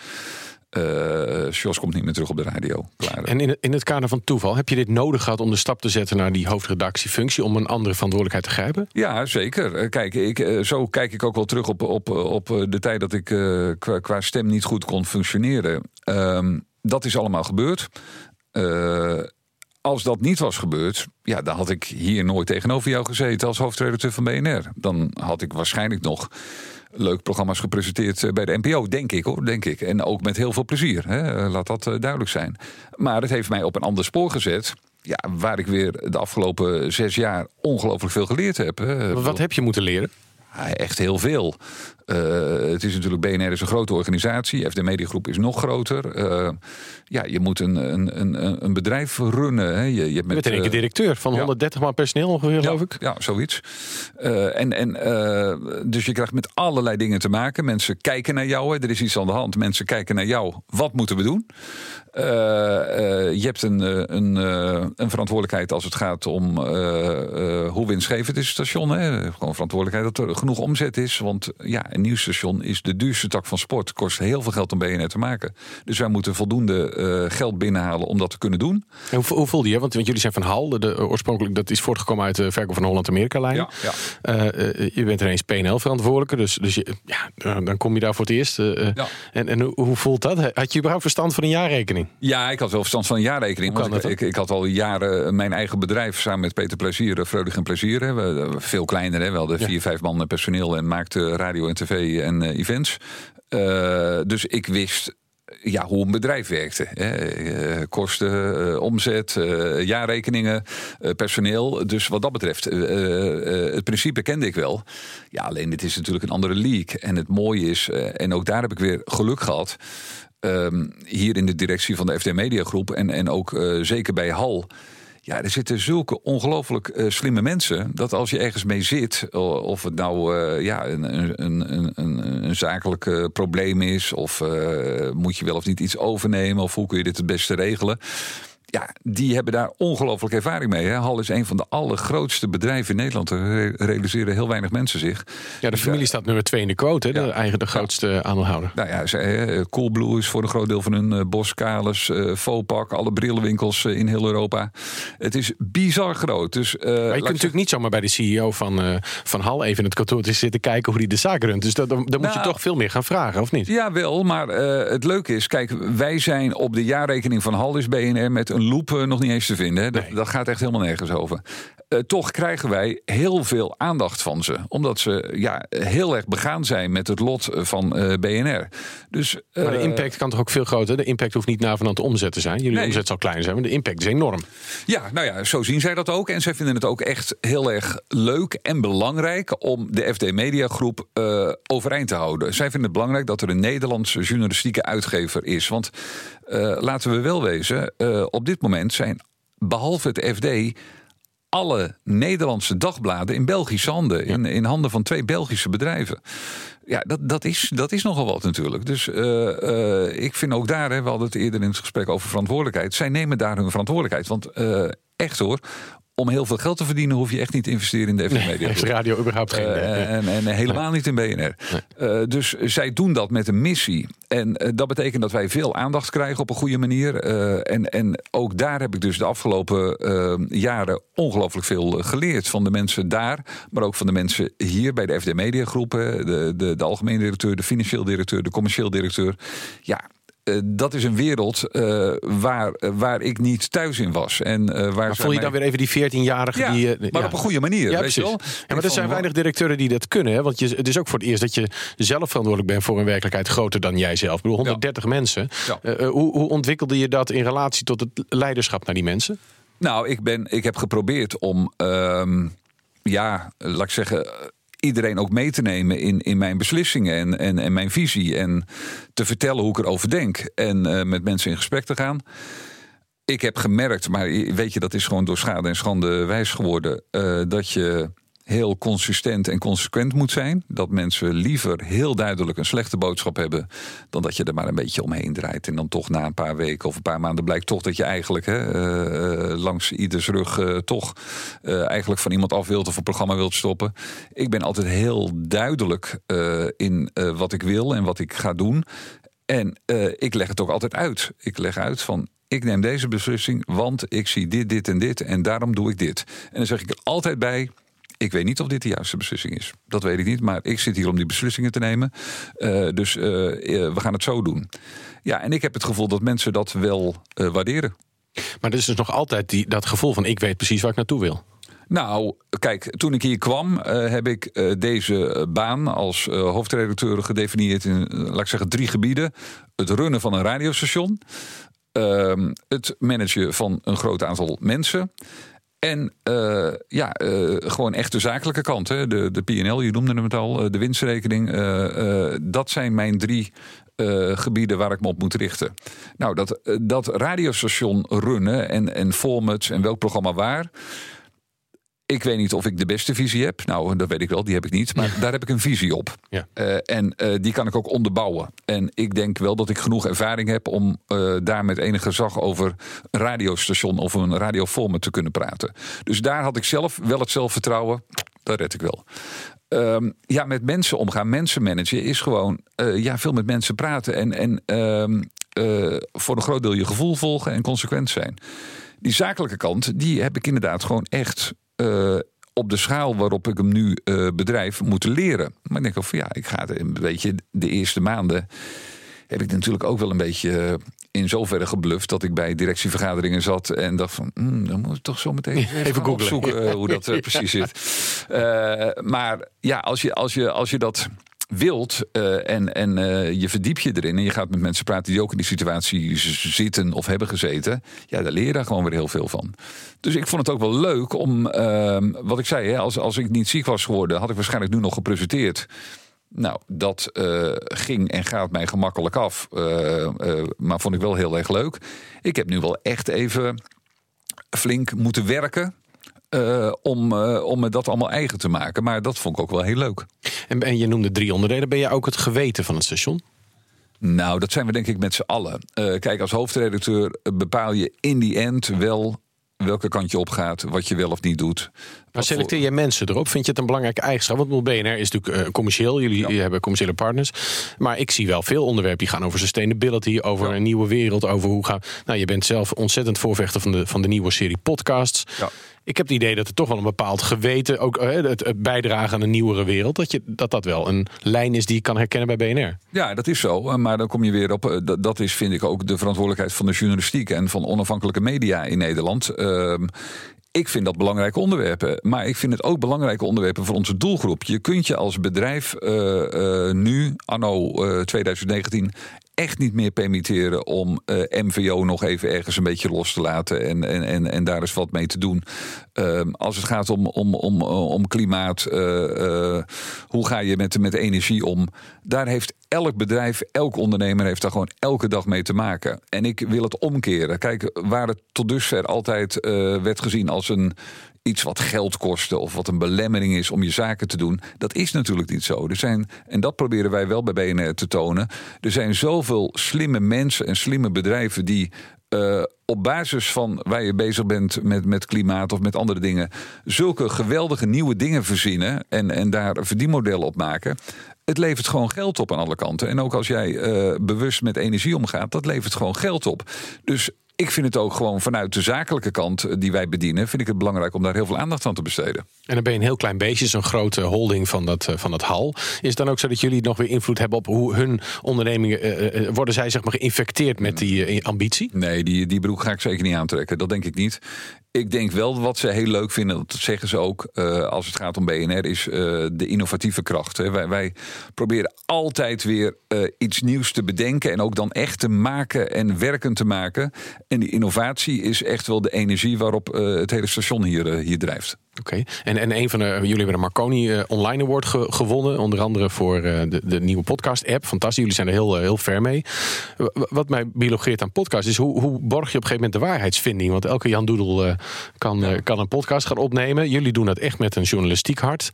Jos komt niet meer terug op de radio. Klaar. En in het, in het kader van toeval, heb je dit nodig gehad om de stap te zetten naar die hoofdredactiefunctie, om een andere verantwoordelijkheid te grijpen? Ja, zeker. Kijk, ik, zo kijk ik ook wel terug op, op, op de tijd dat ik qua, qua stem niet goed kon functioneren. Um, dat is allemaal gebeurd. Uh, als dat niet was gebeurd, ja, dan had ik hier nooit tegenover jou gezeten als hoofdredacteur van BNR. Dan had ik waarschijnlijk nog leuk programma's gepresenteerd eh, bij de NPO, denk ik hoor, denk ik. En ook met heel veel plezier, hè? laat dat eh, duidelijk zijn. Maar het heeft mij op een ander spoor gezet. Ja, waar ik weer de afgelopen zes jaar ongelooflijk veel geleerd heb. Wat heb je moeten leren? echt heel veel. Uh, het is natuurlijk, BNR is een grote organisatie. FD Mediagroep is nog groter. Uh, ja, je moet een, een, een, een bedrijf runnen. Hè. Je, je hebt met, een uh, directeur van 130 man personeel ongeveer, geloof ik. Ja, zoiets. en, en, dus je krijgt met allerlei dingen te maken. Mensen kijken naar jou. Hè. Er is iets aan de hand. Mensen kijken naar jou. Wat moeten we doen? je hebt een, een, een verantwoordelijkheid als het gaat om hoe winstgevend is het station. Hè. Gewoon verantwoordelijkheid dat er genoeg omzet is. Want ja, een nieuw station is de duurste tak van sport. Kost heel veel geld om BNR te maken. Dus wij moeten voldoende uh, geld binnenhalen om dat te kunnen doen. En hoe, hoe voelde je? Want, want jullie zijn van Hal. De, de, oorspronkelijk dat is voortgekomen uit de verkoop van Holland-Amerika-lijn. Ja, ja. Uh, uh, je bent ineens PNL-verantwoordelijke. Dus, dus je, ja, dan kom je daar voor het eerst. Ja. En, en hoe voelt dat? Had je überhaupt verstand van een jaarrekening? Ja, ik had wel verstand van een jaarrekening. Want ik, ik, ik, had al jaren mijn eigen bedrijf samen met Peter Plezier, Freudig en Plezier. Hè. Veel kleiner, hè. wel de vier, vijf man personeel en maakte radio en tv en uh, events. Uh, dus ik wist ja, hoe een bedrijf werkte. Hè. Uh, kosten, omzet, jaarrekeningen, personeel. Dus wat dat betreft, het principe kende ik wel. Ja, alleen dit is natuurlijk een andere league. En het mooie is, en ook daar heb ik weer geluk gehad. Ehm, hier in de directie van de FD Media Groep en, en ook zeker bij Hal ja, er zitten zulke ongelooflijk uh, slimme mensen. Dat als je ergens mee zit, of het nou uh, ja, een, een, een, een, een zakelijk probleem is, of moet je wel of niet iets overnemen, of hoe kun je dit het beste regelen ja, die hebben daar ongelooflijk ervaring mee. Hè. Hal is een van de allergrootste bedrijven in Nederland. Er realiseren heel weinig mensen zich. Ja, de familie staat nummer twee in de quote, hè? de eigen de grootste ja. aandeelhouder. Nou ja, Coolblue is voor een groot deel van hun uh, Boskalis, uh, Fopak, alle brillenwinkels uh, in heel Europa. Het is bizar groot. Dus, maar je kunt natuurlijk niet zomaar bij de CEO van, van Hal even in het kantoor te zitten kijken hoe hij de zaak runt. Dus dan, dan moet je nou, toch veel meer gaan vragen, of niet? Ja, wel. Maar het leuke is, kijk, wij zijn op de jaarrekening van Hal is BNR met een loop nog niet eens te vinden. Hè. Dat, dat, gaat echt helemaal nergens over. Uh, toch krijgen wij heel veel aandacht van ze. Omdat ze ja, heel erg begaan zijn met het lot van uh, BNR. Dus, maar de impact kan toch ook veel groter? De impact hoeft niet navenant de omzet te zijn. Jullie nee. omzet zal klein zijn, maar de impact is enorm. Ja, nou ja, zo zien zij dat ook. En zij vinden het ook echt heel erg leuk en belangrijk... om de FD Media Groep overeind te houden. Zij vinden het belangrijk dat er een Nederlandse journalistieke uitgever is. Want laten we wel wezen, op dit moment zijn behalve het FD alle Nederlandse dagbladen in Belgische handen. In, in handen van twee Belgische bedrijven. Ja, dat, dat, is, dat is nogal wat natuurlijk. Dus uh, uh, ik vind ook daar, hè, we hadden het eerder in het gesprek over verantwoordelijkheid. Zij nemen daar hun verantwoordelijkheid. Want uh, echt hoor, om heel veel geld te verdienen hoef je echt niet te investeren in de FM Media. Nee, radio überhaupt geen. Uh, en, en, helemaal niet in BNR. Nee. Uh, dus zij doen dat met een missie. En uh, dat betekent dat wij veel aandacht krijgen op een goede manier. en, en ook daar heb ik dus de afgelopen jaren ongelooflijk veel geleerd. Van de mensen daar, maar ook van de mensen hier bij de FD Media Groepen. De, de, de algemeen directeur, de financieel directeur, de commercieel directeur. Ja, uh, dat is een wereld uh, waar, uh, waar ik niet thuis in was. En, waar maar voel je dan weer even die 14-jarige ja, die... maar ja. op een goede manier, ja, weet je wel? Ja, maar er zijn weinig directeuren die dat kunnen. Hè? Want je, het is ook voor het eerst dat je zelf verantwoordelijk bent... voor een werkelijkheid groter dan jij zelf. Ik bedoel, 130 ja. mensen. hoe, hoe ontwikkelde je dat in relatie tot het leiderschap naar die mensen? Nou, ik, ben, ik heb geprobeerd om... Um, ja, laat ik zeggen iedereen ook mee te nemen in, in mijn beslissingen en, en, en mijn visie. En te vertellen hoe ik erover denk. En uh, met mensen in gesprek te gaan. Ik heb gemerkt, maar weet je, dat is gewoon door schade en schande wijs geworden. Uh, dat je heel consistent en consequent moet zijn. Dat mensen liever heel duidelijk een slechte boodschap hebben. dan dat je er maar een beetje omheen draait. En dan toch na een paar weken of een paar maanden blijkt toch dat je eigenlijk hè, uh, langs ieders rug uh, toch eigenlijk van iemand af wilt of een programma wilt stoppen. Ik ben altijd heel duidelijk in wat ik wil en wat ik ga doen. En ik leg het ook altijd uit. Ik leg uit van ik neem deze beslissing, want ik zie dit, dit en dit en daarom doe ik dit. En dan zeg ik er altijd bij, ik weet niet of dit de juiste beslissing is. Dat weet ik niet, maar ik zit hier om die beslissingen te nemen. Uh, dus uh, we gaan het zo doen. Ja, en ik heb het gevoel dat mensen dat wel uh, waarderen. Maar er is dus nog altijd die, dat gevoel van ik weet precies waar ik naartoe wil. Nou, kijk, toen ik hier kwam, uh, heb ik uh, deze baan als uh, hoofdredacteur gedefinieerd in, laat ik zeggen, drie gebieden. Het runnen van een radiostation, ehm, het managen van een groot aantal mensen en uh, ja, uh, gewoon echt de zakelijke kant. Hè? De, de PNL, je noemde het al, de winstrekening. Dat zijn mijn drie gebieden waar ik me op moet richten. Nou, dat, dat radiostation runnen en, en formats en welk programma waar. Ik weet niet of ik de beste visie heb. Nou, dat weet ik wel, die heb ik niet. Maar daar heb ik een visie op. Ja. Uh, en uh, die kan ik ook onderbouwen. En ik denk wel dat ik genoeg ervaring heb om uh, daar met enige gezag over een radiostation of een radioformat te kunnen praten. Dus daar had ik zelf wel het zelfvertrouwen. Dat red ik wel. Um, ja, met mensen omgaan, mensen managen is gewoon ja, veel met mensen praten. En, en um, voor een groot deel je gevoel volgen en consequent zijn. Die zakelijke kant, die heb ik inderdaad gewoon echt uh, op de schaal waarop ik hem nu uh, bedrijf moeten leren. Maar ik denk ook van ja, ik ga een beetje de eerste maanden heb ik natuurlijk ook wel een beetje in zoverre gebluft dat ik bij directievergaderingen zat en dacht van, mm, dan moet ik toch zo meteen *laughs* even, even opzoeken uh, hoe dat uh, *laughs* precies zit. Uh, maar ja, als je, als je, als je dat wilt uh, en, en uh, je verdiep je erin en je gaat met mensen praten die ook in die situatie zitten of hebben gezeten, ja, daar leer je daar gewoon weer heel veel van. Dus ik vond het ook wel leuk om, uh, wat ik zei, hè, als, als ik niet ziek was geworden, had ik waarschijnlijk nu nog gepresenteerd. Nou, dat uh, ging en gaat mij gemakkelijk af, maar vond ik wel heel erg leuk. Ik heb nu wel echt even flink moeten werken uh, om, uh, om me dat allemaal eigen te maken. Maar dat vond ik ook wel heel leuk. En, en je noemde drie onderdelen. Ben je ook het geweten van het station? Nou, dat zijn we denk ik met z'n allen. Uh, kijk, als hoofdredacteur bepaal je in die end wel welke kant je op gaat, wat je wel of niet doet. Maar selecteer je mensen erop? Vind je het een belangrijke eigenschap? Want BNR is natuurlijk uh, commercieel. Jullie, ja. hebben commerciële partners. Maar ik zie wel veel onderwerpen die gaan over sustainability, over ja. een nieuwe wereld, over hoe gaan. Nou, je bent zelf ontzettend voorvechter van de, van de nieuwe serie podcasts. Ja. Ik heb het idee dat er toch wel een bepaald geweten, ook uh, het, bijdragen aan een nieuwere wereld, dat, je, dat dat wel een lijn is die je kan herkennen bij BNR. Ja, dat is zo. Maar dan kom je weer op, dat, dat is vind ik ook de verantwoordelijkheid van de journalistiek en van onafhankelijke media in Nederland. Uh, ik vind dat belangrijke onderwerpen. Maar ik vind het ook belangrijke onderwerpen voor onze doelgroep. Je kunt je als bedrijf nu, anno uh, 2019, echt niet meer permitteren om uh, MVO nog even ergens een beetje los te laten en, en, en, en daar eens wat mee te doen. Uh, als het gaat om, om, om, om klimaat, uh, hoe ga je met, met energie om? Daar heeft elk bedrijf, elk ondernemer heeft daar gewoon elke dag mee te maken. En ik wil het omkeren. Kijk, waar het tot dusver altijd werd gezien als een iets wat geld kostte of wat een belemmering is om je zaken te doen. Dat is natuurlijk niet zo. Er zijn, en dat proberen wij wel bij BNR te tonen. Er zijn zoveel slimme mensen en slimme bedrijven die uh, op basis van waar je bezig bent met, met klimaat of met andere dingen, zulke geweldige nieuwe dingen verzinnen en, en daar verdienmodellen op maken. Het levert gewoon geld op aan alle kanten. En ook als jij uh, bewust met energie omgaat, dat levert gewoon geld op. Dus ik vind het ook gewoon vanuit de zakelijke kant eh, die wij bedienen, vind ik het belangrijk om daar heel veel aandacht aan te besteden. En dan ben je een heel klein beetje, zo'n grote holding van dat, van dat hal. Is het dan ook zo dat jullie nog weer invloed hebben op hoe hun ondernemingen, uh, worden zij zeg maar geïnfecteerd met die ambitie? Nee, die, die broek ga ik zeker niet aantrekken. Dat denk ik niet ik denk wel wat ze heel leuk vinden, dat zeggen ze ook uh, als het gaat om BNR, is uh, de innovatieve kracht. Hè. Wij, proberen altijd weer uh, iets nieuws te bedenken en ook dan echt te maken en werkend te maken. En die innovatie is echt wel de energie waarop het hele station hier, hier drijft. Oké, en, en een van de, jullie hebben de Marconi uh, Online Award gewonnen. Onder andere voor uh, de, de nieuwe podcast-app. Fantastisch, jullie zijn er heel, uh, heel ver mee. wat mij biologeert aan podcast is hoe, hoe borg je op een gegeven moment de waarheidsvinding? Want elke Jan Doedel kan, kan een podcast gaan opnemen. Jullie doen dat echt met een journalistiek hart.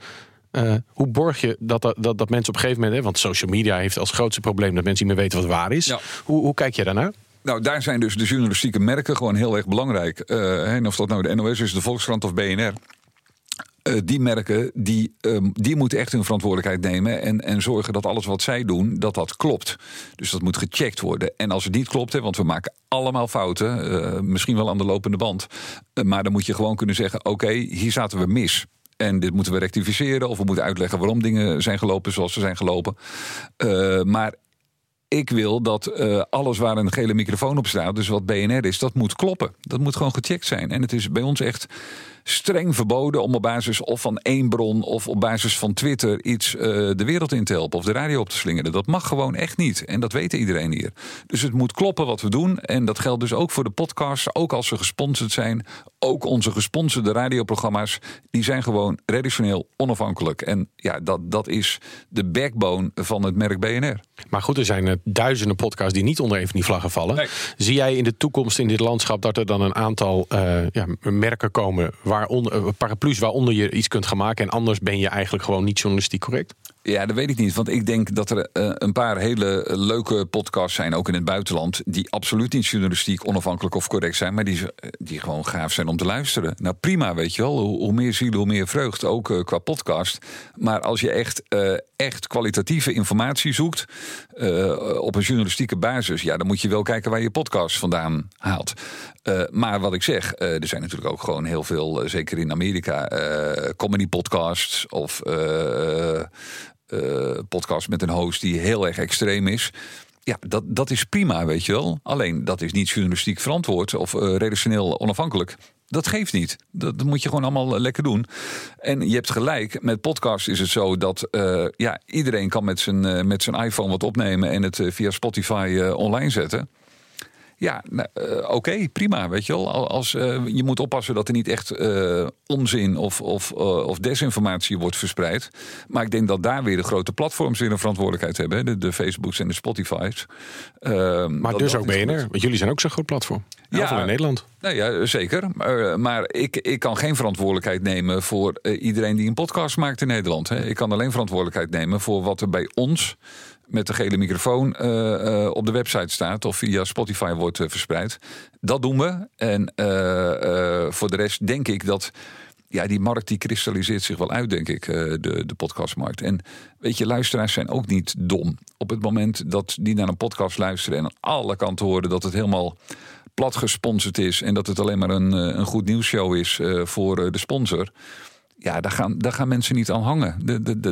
hoe borg je dat, dat, dat, mensen op een gegeven moment, hè, want social media heeft als grootste probleem dat mensen niet meer weten wat waar is. Hoe, hoe kijk je daarnaar? Nou, daar zijn dus de journalistieke merken gewoon heel erg belangrijk. en of dat nou de NOS is, de Volkskrant of BNR. Uh, die merken, die, um, die moeten echt hun verantwoordelijkheid nemen. En, en zorgen dat alles wat zij doen, dat dat klopt. Dus dat moet gecheckt worden. En als het niet klopt, hè, want we maken allemaal fouten. Uh, misschien wel aan de lopende band. Uh, maar dan moet je gewoon kunnen zeggen: oké, hier zaten we mis. En dit moeten we rectificeren. Of we moeten uitleggen waarom dingen zijn gelopen zoals ze zijn gelopen. maar ik wil dat alles waar een gele microfoon op staat, dus wat BNR is, dat moet kloppen. Dat moet gewoon gecheckt zijn. En het is bij ons echt streng verboden om op basis of van één bron of op basis van Twitter iets uh, de wereld in te helpen of de radio op te slingeren. Dat mag gewoon echt niet. En dat weet iedereen hier. Dus het moet kloppen wat we doen. En dat geldt dus ook voor de podcasts, ook als ze gesponsord zijn. Ook onze gesponsorde radioprogramma's, die zijn gewoon redactioneel onafhankelijk. En ja, dat, dat is de backbone van het merk BNR. Maar goed, er zijn uh, duizenden podcasts die niet onder een van die vlaggen vallen. Nee. Zie jij in de toekomst in dit landschap dat er dan een aantal uh, ja, merken komen waaronder, eh, paraplu's waaronder je iets kunt gaan maken. En anders ben je eigenlijk gewoon niet journalistiek correct? Ja, dat weet ik niet. Want ik denk dat er uh, een paar hele leuke podcasts zijn, ook in het buitenland, die absoluut niet journalistiek onafhankelijk of correct zijn, maar die, die gewoon gaaf zijn om te luisteren. Nou, prima, weet je wel. Hoe, meer zielen, hoe meer vreugd, ook uh, qua podcast. Maar als je echt, echt kwalitatieve informatie zoekt op een journalistieke basis, ja, dan moet je wel kijken waar je podcast vandaan haalt. Maar wat ik zeg, er zijn natuurlijk ook gewoon heel veel, zeker in Amerika, comedy podcasts of uh, podcast met een host die heel erg extreem is. Ja, dat, dat is prima, weet je wel. Alleen dat is niet journalistiek verantwoord of redactioneel onafhankelijk. Dat geeft niet. Dat, moet je gewoon allemaal lekker doen. En je hebt gelijk, met podcast is het zo dat ja, iedereen kan met zijn, met zijn iPhone wat opnemen en het via Spotify online zetten. Ja, nou, uh, oké, okay, prima. Weet je wel. Als, uh, je moet oppassen dat er niet echt uh, onzin of, of, of desinformatie wordt verspreid. Maar ik denk dat daar weer de grote platforms weer een verantwoordelijkheid hebben. De, de Facebooks en de Spotify's. Ehm, maar dus ook BNR, want jullie zijn ook zo'n groot platform. Ja, in Nederland. Nou ja, zeker. Maar, maar ik, ik kan geen verantwoordelijkheid nemen voor iedereen die een podcast maakt in Nederland. Hè. Ik kan alleen verantwoordelijkheid nemen voor wat er bij ons met de gele microfoon uh, uh, op de website staat of via Spotify wordt uh, verspreid. Dat doen we. En voor de rest denk ik dat ja, die markt die kristalliseert zich wel uit, denk ik, de, de podcastmarkt. En weet je, luisteraars zijn ook niet dom. Op het moment dat die naar een podcast luisteren en aan alle kanten horen dat het helemaal plat gesponsord is en dat het alleen maar een, een goed nieuwsshow is voor de sponsor ja, daar gaan, daar gaan mensen niet aan hangen.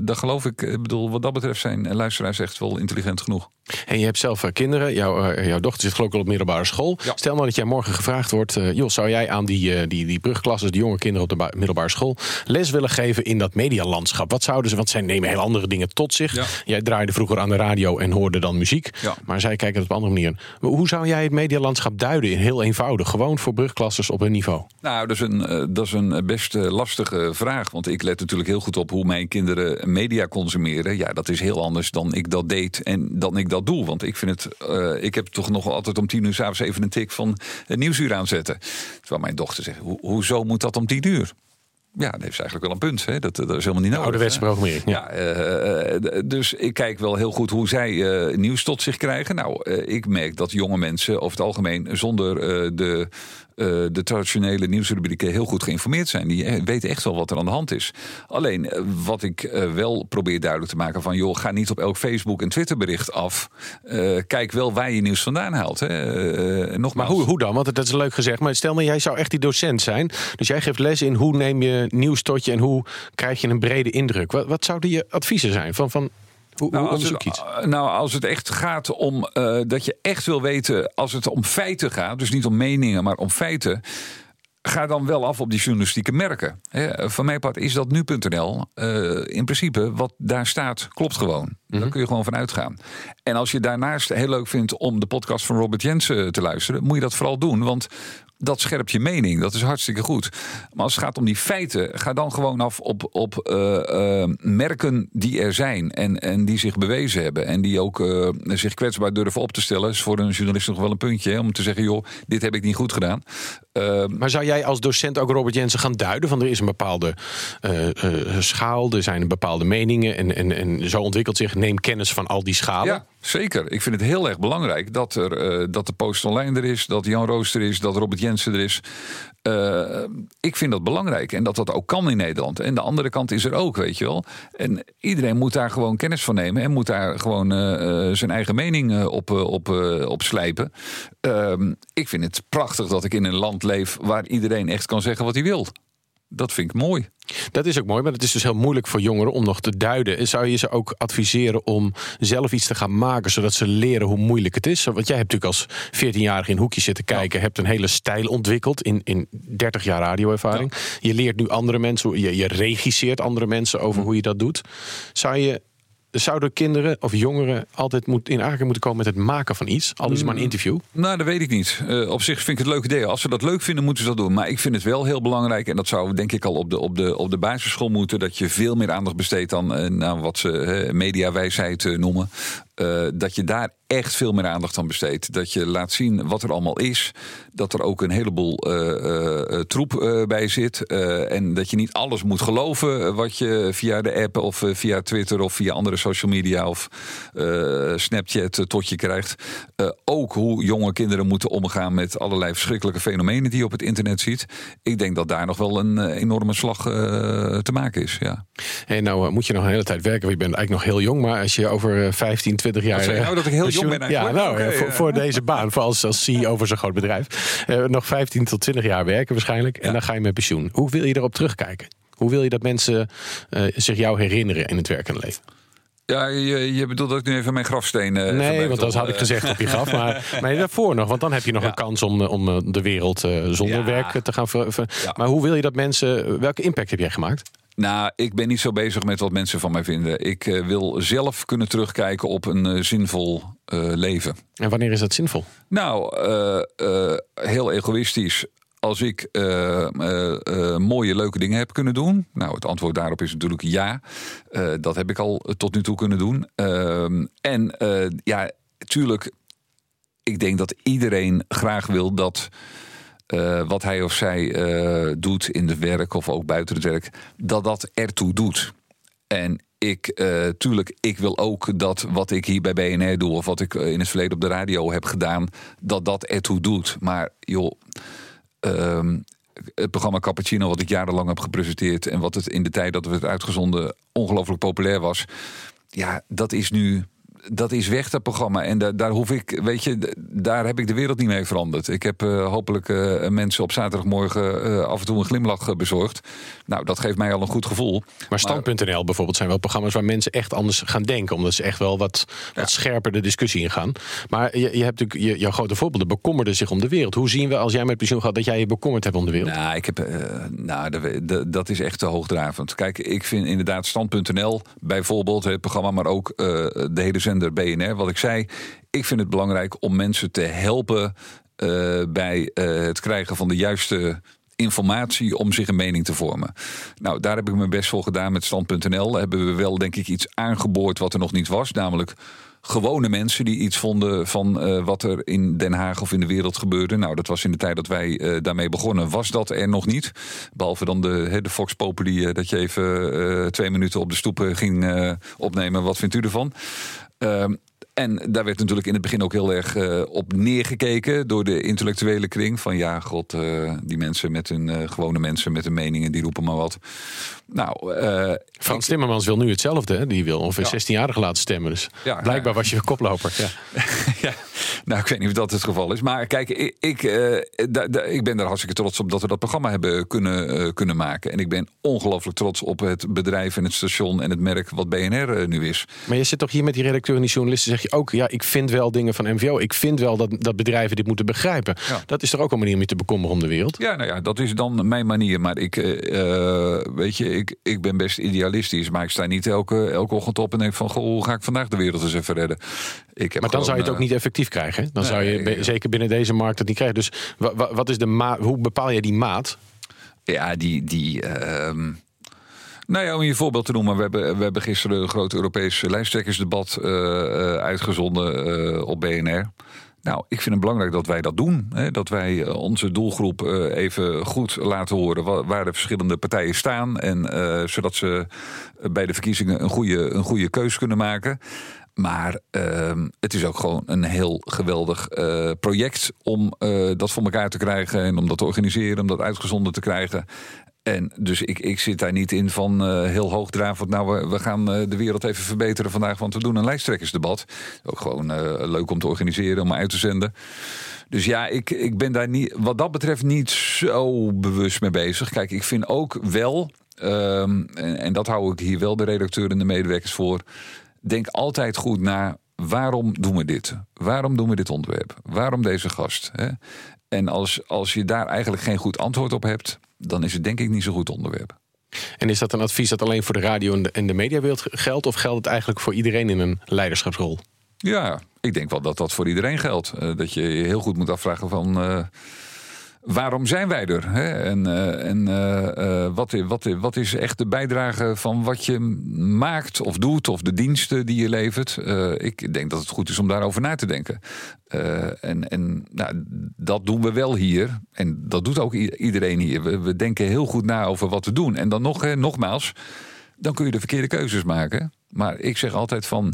Dat geloof ik. Ik bedoel, wat dat betreft zijn luisteraars echt wel intelligent genoeg. En je hebt zelf eh, kinderen. Jouw, uh, jouw dochter zit geloof ik al op middelbare school. Stel nou dat jij morgen gevraagd wordt... Uh, joh, zou jij aan die, die, die brugklasses, die jonge kinderen op de middelbare school... les willen geven in dat medialandschap? Wat zouden ze... Want zij nemen heel andere dingen tot zich. Jij draaide vroeger aan de radio en hoorde dan muziek. Ja. Maar zij kijken het op andere manier. Hoe zou jij het medialandschap duiden? Heel eenvoudig. Gewoon voor brugklasses op hun niveau. Nou, dat is een, dat is een best lastige vraag. Want ik let natuurlijk heel goed op hoe mijn kinderen media consumeren. Ja, dat is heel anders dan ik dat deed en dan ik dat doel. Want ik vind het, uh, ik heb toch nog altijd om tien uur s'avonds even een tik van het nieuwsuur aanzetten. Terwijl mijn dochter zegt, ho hoezo moet dat om tien uur? Ja, dat heeft ze eigenlijk wel een punt. Hè? Dat, dat is helemaal niet nodig. Ouderwetse programmering. Ja, uh, dus ik kijk wel heel goed hoe zij uh, nieuws tot zich krijgen. Nou, uh, ik merk dat jonge mensen over het algemeen zonder de uh, de traditionele nieuwsrubrieken heel goed geïnformeerd zijn. Die eh, weten echt wel wat er aan de hand is. Alleen uh, wat ik wel probeer duidelijk te maken van joh, ga niet op elk Facebook en Twitter bericht af. kijk wel waar je nieuws vandaan haalt. Hè. nogmaals. Maar hoe, hoe dan? Want dat is leuk gezegd. Maar stel maar, jij zou echt die docent zijn. Dus jij geeft les in hoe neem je nieuws tot je en hoe krijg je een brede indruk. Wat, wat zouden je adviezen zijn? Van, van hoe, nou, als het, nou, als het echt gaat om uh, dat je echt wil weten, als het om feiten gaat, dus niet om meningen, maar om feiten. Ga dan wel af op die journalistieke merken. van mijn part is dat nu.nl. Uh, in principe, wat daar staat, klopt gewoon. Mm -hmm. Daar kun je gewoon van uitgaan. En als je daarnaast heel leuk vindt om de podcast van Robert Jensen te luisteren, moet je dat vooral doen. Want dat scherpt je mening. Dat is hartstikke goed. Maar als het gaat om die feiten, ga dan gewoon af op, op uh, uh, merken die er zijn en, en die zich bewezen hebben. En die ook uh, zich kwetsbaar durven op te stellen. Is voor een journalist nog wel een puntje. Hè, om te zeggen, joh, dit heb ik niet goed gedaan. Ehm, maar zou jij als docent ook Robert Jensen gaan duiden? Van er is een bepaalde schaal, er zijn bepaalde meningen. En, en, en zo ontwikkelt zich, neem kennis van al die schalen. Ja. Zeker. Ik vind het heel erg belangrijk dat, er, uh, dat de Post Online er is, dat Jan Roos er is, dat Robert Jensen er is. Uh, ik vind dat belangrijk en dat dat ook kan in Nederland. En de andere kant is er ook, weet je wel. En iedereen moet daar gewoon kennis van nemen en moet daar gewoon uh, zijn eigen mening op, op, op slijpen. Ehm, ik vind het prachtig dat ik in een land leef waar iedereen echt kan zeggen wat hij wil. Dat vind ik mooi. Dat is ook mooi, maar het is dus heel moeilijk voor jongeren om nog te duiden. Zou je ze ook adviseren om zelf iets te gaan maken, zodat ze leren hoe moeilijk het is? Want jij hebt natuurlijk als 14-jarige in hoekjes zitten kijken, ja. hebt een hele stijl ontwikkeld in, in 30 jaar radioervaring. Ja. Je leert nu andere mensen, je, je regisseert andere mensen over hm. hoe je dat doet. Zou je zouden kinderen of jongeren altijd moet, in aanraking moeten komen met het maken van iets? Al is maar een interview? Nou, dat weet ik niet. Uh, op zich vind ik het een leuk idee. Als ze dat leuk vinden, moeten ze dat doen. Maar ik vind het wel heel belangrijk, en dat zou denk ik al op de, op de, op de basisschool moeten, dat je veel meer aandacht besteedt aan uh, wat ze uh, mediawijsheid noemen. Uh, dat je daar echt veel meer aandacht aan besteedt. Dat je laat zien wat er allemaal is. Dat er ook een heleboel uh, uh, troep bij zit. en dat je niet alles moet geloven wat je via de app of via Twitter of via andere social media of Snapchat tot je krijgt. ook hoe jonge kinderen moeten omgaan met allerlei verschrikkelijke fenomenen die je op het internet ziet. Ik denk dat daar nog wel een enorme slag te maken is. Ja. Hey, nou moet je nog een hele tijd werken. Je bent eigenlijk nog heel jong. Maar als je over 15, 20 20 jaar. Nou dat ik heel jong Ja, nou, okay, voor, voor, deze baan, voor als, als CEO van zo'n groot bedrijf. Uh, nog 15 tot 20 jaar werken waarschijnlijk. En dan ga je met pensioen. Hoe wil je erop terugkijken? Hoe wil je dat mensen uh, zich jou herinneren in het werkende leven? Ja, je, je bedoelt ook nu even mijn grafsteen. Uh, nee, want dat had ik gezegd op je graf. Maar, *laughs* maar daarvoor nog, want dan heb je nog ja. een kans om, om de wereld uh, zonder ja. werk te gaan. Ver, ver, ja. Maar hoe wil je dat mensen. Welke impact heb jij gemaakt? Nou, ik ben niet zo bezig met wat mensen van mij vinden. Ik uh, wil zelf kunnen terugkijken op een uh, zinvol uh, leven. En wanneer is dat zinvol? Nou, heel egoïstisch. Als ik mooie, leuke dingen heb kunnen doen. Nou, het antwoord daarop is natuurlijk ja. dat heb ik al tot nu toe kunnen doen. Ehm, en ja, tuurlijk, ik denk dat iedereen graag wil dat uh, wat hij of zij uh, doet in het werk of ook buiten het werk, dat dat ertoe doet. En ik, uh, tuurlijk, ik wil ook dat wat ik hier bij BNR doe, of wat ik in het verleden op de radio heb gedaan, dat dat ertoe doet. Maar joh, um, het programma Cappuccino, wat ik jarenlang heb gepresenteerd en wat het in de tijd dat we het uitgezonden ongelooflijk populair was, ja, dat is nu dat is weg, dat programma. En da daar hoef ik, weet je, daar heb ik de wereld niet mee veranderd. Ik heb uh, hopelijk uh, mensen op zaterdagmorgen uh, af en toe een glimlach bezorgd. Nou, dat geeft mij al een goed gevoel. Maar Stand.nl bijvoorbeeld zijn wel programma's waar mensen echt anders gaan denken. Omdat ze echt wel wat, wat scherper de discussie ingaan. Maar je, je hebt natuurlijk, je, jouw grote voorbeelden becommerden zich om de wereld. Hoe zien we als jij met pensioen gaat dat jij je bekommerd hebt om de wereld? Nou, ik heb, nou de, de, dat is echt te hoogdravend. Kijk, ik vind inderdaad Stand.nl bijvoorbeeld, het programma, maar ook de hele BNR, wat ik zei. Ik vind het belangrijk om mensen te helpen uh, bij uh, het krijgen van de juiste informatie om zich een mening te vormen. Nou, daar heb ik mijn best voor gedaan met stand.nl. Hebben we wel, denk ik, iets aangeboord wat er nog niet was. Namelijk gewone mensen die iets vonden van uh, wat er in Den Haag of in de wereld gebeurde. Nou, dat was in de tijd dat wij daarmee begonnen, was dat er nog niet. Behalve dan de, de Fox Populi, dat je even twee minuten op de stoep ging opnemen. Wat vindt u ervan? Ehm, en daar werd natuurlijk in het begin ook heel erg uh, op neergekeken door de intellectuele kring. Van ja, god, uh, die mensen met hun uh, gewone mensen met hun meningen, die roepen maar wat. Nou, Frans ik, Timmermans wil nu hetzelfde. Hè? Die wil ongeveer ja. 16-jarigen laten stemmen. Dus ja, blijkbaar was je koploper. Ja. *laughs* ja. Nou, ik weet niet of dat het geval is. Maar kijk, ik, ik, ik ben er hartstikke trots op dat we dat programma hebben kunnen, kunnen maken. En ik ben ongelooflijk trots op het bedrijf en het station en het merk wat BNR nu is. Maar je zit toch hier met die redacteur en die journalisten, zeg je ook, ja, ik vind wel dingen van MVO. Ik vind wel dat, dat bedrijven dit moeten begrijpen. Ja. Dat is er ook een manier om je te bekommeren om de wereld. Ja, nou ja, dat is dan mijn manier. Maar ik, uh, weet je, ik, ik ben best idealistisch. Maar ik sta niet elke, elke ochtend op en denk van, goh, hoe ga ik vandaag de wereld eens even redden? Ik heb maar dan zou je het ook niet effectief krijgen. Dan nee, zou je zeker binnen deze markt het niet krijgen. Dus wat is de maat? Hoe bepaal je die maat? Ja, die. die uh, nou ja, om je voorbeeld te noemen. We hebben, we hebben gisteren een groot Europees lijsttrekkersdebat uh, uitgezonden uh, op BNR. Nou, ik vind het belangrijk dat wij dat doen. Hè? Dat wij onze doelgroep even goed laten horen waar, de verschillende partijen staan. En zodat ze bij de verkiezingen een goede, een goede keus kunnen maken. Maar uh, het is ook gewoon een heel geweldig project om dat voor elkaar te krijgen en om dat te organiseren, om dat uitgezonden te krijgen. En dus ik, ik zit daar niet in van uh, heel hoogdravend. Nou, we, we gaan uh, de wereld even verbeteren vandaag, want we doen een lijsttrekkersdebat. Ook gewoon uh, leuk om te organiseren, om uit te zenden. Dus ja, ik, ik ben daar niet, wat dat betreft niet zo bewust mee bezig. Kijk, ik vind ook wel, um, en, en dat hou ik hier wel de redacteur en de medewerkers voor. Denk altijd goed na. Waarom doen we dit? Waarom doen we dit onderwerp? Waarom deze gast? Hè? En als, als je daar eigenlijk geen goed antwoord op hebt, dan is het denk ik niet zo'n goed onderwerp. En is dat een advies dat alleen voor de radio en de, en de mediawereld geldt? Of geldt het eigenlijk voor iedereen in een leiderschapsrol? Ja, ik denk wel dat dat voor iedereen geldt. Uh, dat je je heel goed moet afvragen van... Uh, waarom zijn wij er? Hè? En, uh, en uh, wat, wat, wat is echt de bijdrage van wat je maakt of doet, of de diensten die je levert? ik denk dat het goed is om daarover na te denken. en en nou, dat doen we wel hier. En dat doet ook iedereen hier. We, denken heel goed na over wat we doen. En dan nog, nogmaals, dan kun je de verkeerde keuzes maken. Maar ik zeg altijd van.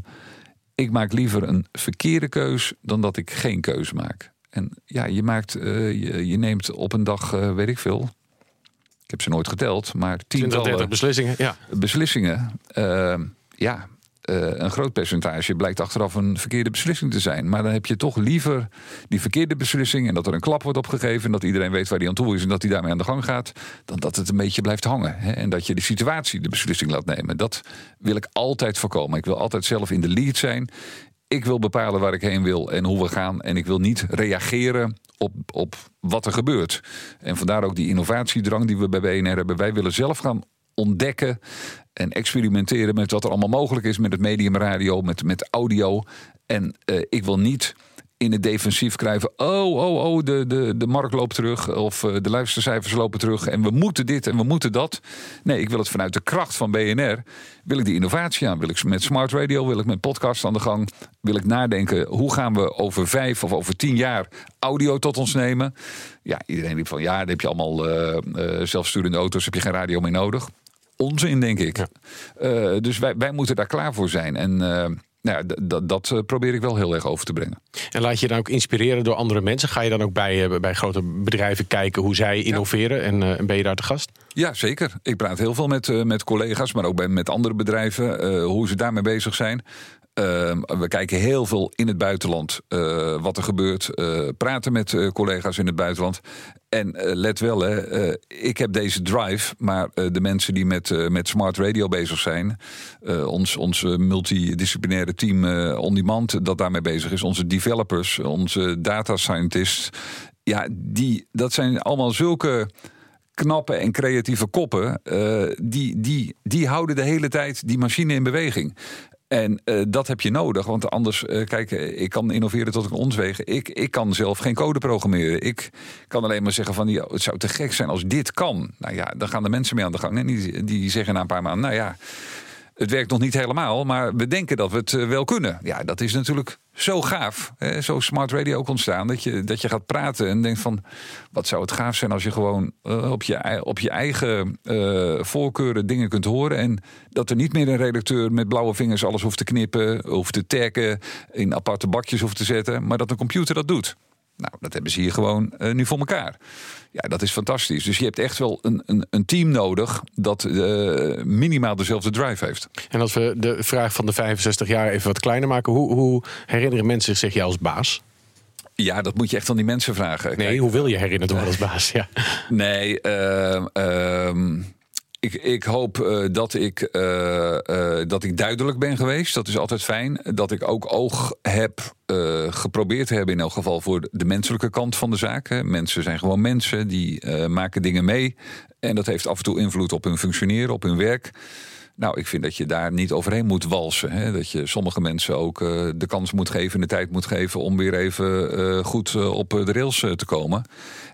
Ik maak liever een verkeerde keus dan dat ik geen keus maak. En ja, je maakt, uh, je, je, neemt op een dag, uh, weet ik veel. Ik heb ze nooit geteld, maar tientallen beslissingen. Ja. Beslissingen. Uh, ja, een groot percentage blijkt achteraf een verkeerde beslissing te zijn. Maar dan heb je toch liever die verkeerde beslissing en dat er een klap wordt opgegeven en dat iedereen weet waar die aan toe is en dat hij daarmee aan de gang gaat, dan dat het een beetje blijft hangen. Hè? En dat je de situatie de beslissing laat nemen. Dat wil ik altijd voorkomen. Ik wil altijd zelf in de lead zijn ik wil bepalen waar ik heen wil en hoe we gaan. En ik wil niet reageren op, op wat er gebeurt. En vandaar ook die innovatiedrang die we bij BNR hebben. Wij willen zelf gaan ontdekken en experimenteren met wat er allemaal mogelijk is met het medium radio, met, met audio. En uh, ik wil niet in het defensief krijgen. Oh, oh, oh, de, de, de markt loopt terug. Of uh, de luistercijfers lopen terug. En we moeten dit en we moeten dat. Nee, ik wil het vanuit de kracht van BNR. Wil ik die innovatie aan? Wil ik met smart radio? Wil ik met podcast aan de gang? Wil ik nadenken, hoe gaan we over vijf of over tien jaar audio tot ons nemen? Ja, iedereen riep van ja, dan heb je allemaal uh, uh, zelfsturende auto's. Heb je geen radio meer nodig? Onzin, denk ik. Ja. Uh, dus wij, wij moeten daar klaar voor zijn. En nou ja, dat, eh, probeer ik wel heel erg over te brengen. En laat je dan ook inspireren door andere mensen? Ga je dan ook bij, eh, bij grote bedrijven kijken hoe zij innoveren en, uh, en ben je daar te gast? Ja, zeker. Ik praat heel veel met, met collega's, maar ook bij, met andere bedrijven, uh, hoe ze daarmee bezig zijn. Uh, we kijken heel veel in het buitenland uh, wat er gebeurt. Uh, praten met collega's in het buitenland. En let wel, hè, ik heb deze drive, maar de mensen die met, met smart radio bezig zijn, ons, ons multidisciplinaire team on demand dat daarmee bezig is, onze developers, onze data scientists, ja, die, dat zijn allemaal zulke knappe en creatieve koppen, die, die, die houden de hele tijd die machine in beweging. En uh, dat heb je nodig, want anders, uh, kijk, ik kan innoveren tot een onswegen. Ik, ik kan zelf geen code programmeren. Ik kan alleen maar zeggen van, het zou te gek zijn als dit kan. Nou ja, dan gaan de mensen mee aan de gang. En die, die zeggen na een paar maanden, nou ja, het werkt nog niet helemaal, maar we denken dat we het wel kunnen. Ja, dat is natuurlijk zo gaaf. Hè? Zo smart radio ook ontstaan. Dat je, dat je gaat praten en denkt van... wat zou het gaaf zijn als je gewoon uh, op, je, op je eigen uh, voorkeuren dingen kunt horen. En dat er niet meer een redacteur met blauwe vingers alles hoeft te knippen... hoeft te taggen, in aparte bakjes hoeft te zetten. Maar dat een computer dat doet. Nou, dat hebben ze hier gewoon nu voor elkaar. Ja, dat is fantastisch. Dus je hebt echt wel een, een, een team nodig dat uh, minimaal dezelfde drive heeft. En als we de vraag van de 65 jaar even wat kleiner maken, hoe, hoe herinneren mensen zich jou als baas? Ja, dat moet je echt aan die mensen vragen. Nee, Kijk, hoe wil je herinnerd worden *laughs* als baas? Ja. Nee, uh, ik, ik hoop uh, dat, ik, uh, uh, dat ik duidelijk ben geweest. Dat is altijd fijn. Dat ik ook oog heb geprobeerd te hebben, in elk geval voor de menselijke kant van de zaak. Hè. Mensen zijn gewoon mensen, die maken dingen mee. En dat heeft af en toe invloed op hun functioneren, op hun werk. Nou, ik vind dat je daar niet overheen moet walsen. Hè? Dat je sommige mensen ook uh, de kans moet geven en de tijd moet geven om weer even uh, goed uh, op de rails te komen.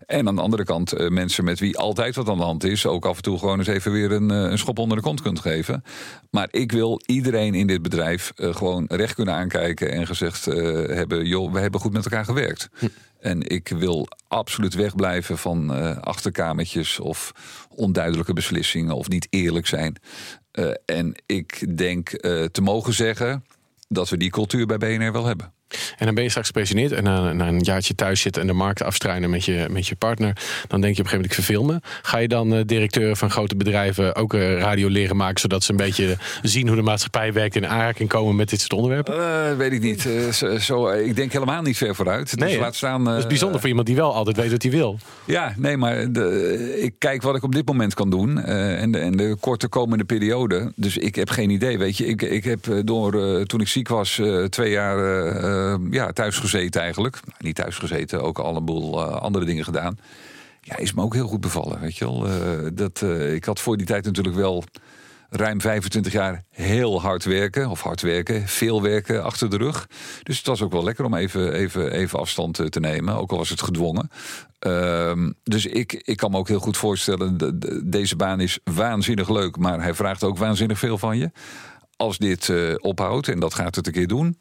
En aan de andere kant mensen met wie altijd wat aan de hand is, ook af en toe gewoon eens even weer een, een schop onder de kont kunt geven. Maar ik wil iedereen in dit bedrijf gewoon recht kunnen aankijken en gezegd hebben: joh, we hebben goed met elkaar gewerkt. Hm. En ik wil absoluut wegblijven van uh, achterkamertjes of onduidelijke beslissingen of niet eerlijk zijn. Uh, en ik denk uh, te mogen zeggen dat we die cultuur bij BNR wel hebben. En dan ben je straks gepensioneerd en na, na, een jaartje thuis zitten en de markt afstruinen met je, met je partner. Dan denk je op een gegeven moment, ik verfilm me. Ga je dan uh, directeuren van grote bedrijven ook uh, radio leren maken, zodat ze een beetje zien hoe de maatschappij werkt en in aanraking komen met dit soort onderwerpen? Uh, weet ik niet. Zo, zo, ik denk helemaal niet ver vooruit. Nee, dus laat staan, dat is bijzonder voor iemand die wel altijd weet wat hij wil. Ja, nee, maar de, ik kijk wat ik op dit moment kan doen en, de, en de korte komende periode. Dus ik heb geen idee. Weet je, ik, ik heb door toen ik ziek was twee jaar ja, thuis gezeten eigenlijk. Niet thuis gezeten, ook al een boel uh, andere dingen gedaan. Ja, is me ook heel goed bevallen, weet je wel. Uh, dat, uh, ik had voor die tijd natuurlijk wel ruim 25 jaar heel hard werken. Of hard werken, veel werken achter de rug. Dus het was ook wel lekker om even, even, even afstand te nemen. Ook al was het gedwongen. Uh, dus ik, ik kan me ook heel goed voorstellen... De, de, deze baan is waanzinnig leuk, maar hij vraagt ook waanzinnig veel van je. Als dit ophoudt, en dat gaat het een keer doen...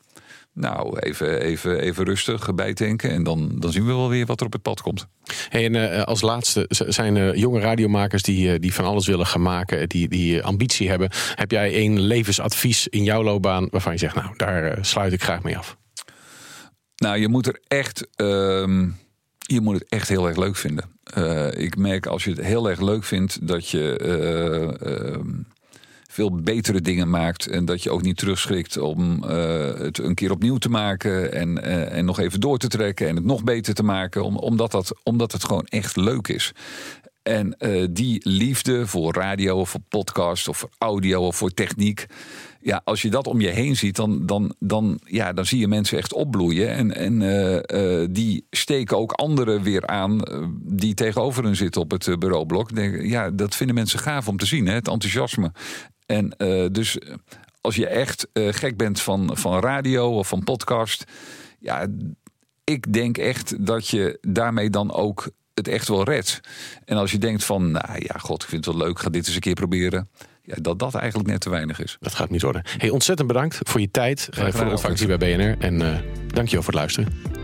Nou, even, even, even rustig bijtanken. En dan, dan zien we wel weer wat er op het pad komt. Hey, en uh, als laatste zijn er jonge radiomakers die, die van alles willen gaan maken, die, die ambitie hebben. Heb jij één levensadvies in jouw loopbaan waarvan je zegt, nou, daar sluit ik graag mee af? Nou, je moet er echt. Uh, je moet het echt heel erg leuk vinden. Uh, ik merk als je het heel erg leuk vindt dat je veel betere dingen maakt. En dat je ook niet terugschrikt om uh, het een keer opnieuw te maken. En, uh, en nog even door te trekken en het nog beter te maken. Om, omdat, dat, omdat het gewoon echt leuk is. En uh, die liefde voor radio of voor podcast of voor audio of voor techniek. Ja, als je dat om je heen ziet, dan, dan, dan, ja, dan zie je mensen echt opbloeien. En, en uh, uh, die steken ook anderen weer aan die tegenover hen zitten op het bureaublok. Ja, dat vinden mensen gaaf om te zien, hè? het enthousiasme. En dus als je echt gek bent van, van radio of van podcast. Ja, ik denk echt dat je daarmee dan ook het echt wel redt. En als je denkt van, nou ja, god, ik vind het wel leuk, ga dit eens een keer proberen. Ja, dat dat eigenlijk net te weinig is. Dat gaat niet worden. Hey, ontzettend bedankt voor je tijd, uh, voor de ontvangst hier bij BNR. En uh, dankjewel voor het luisteren.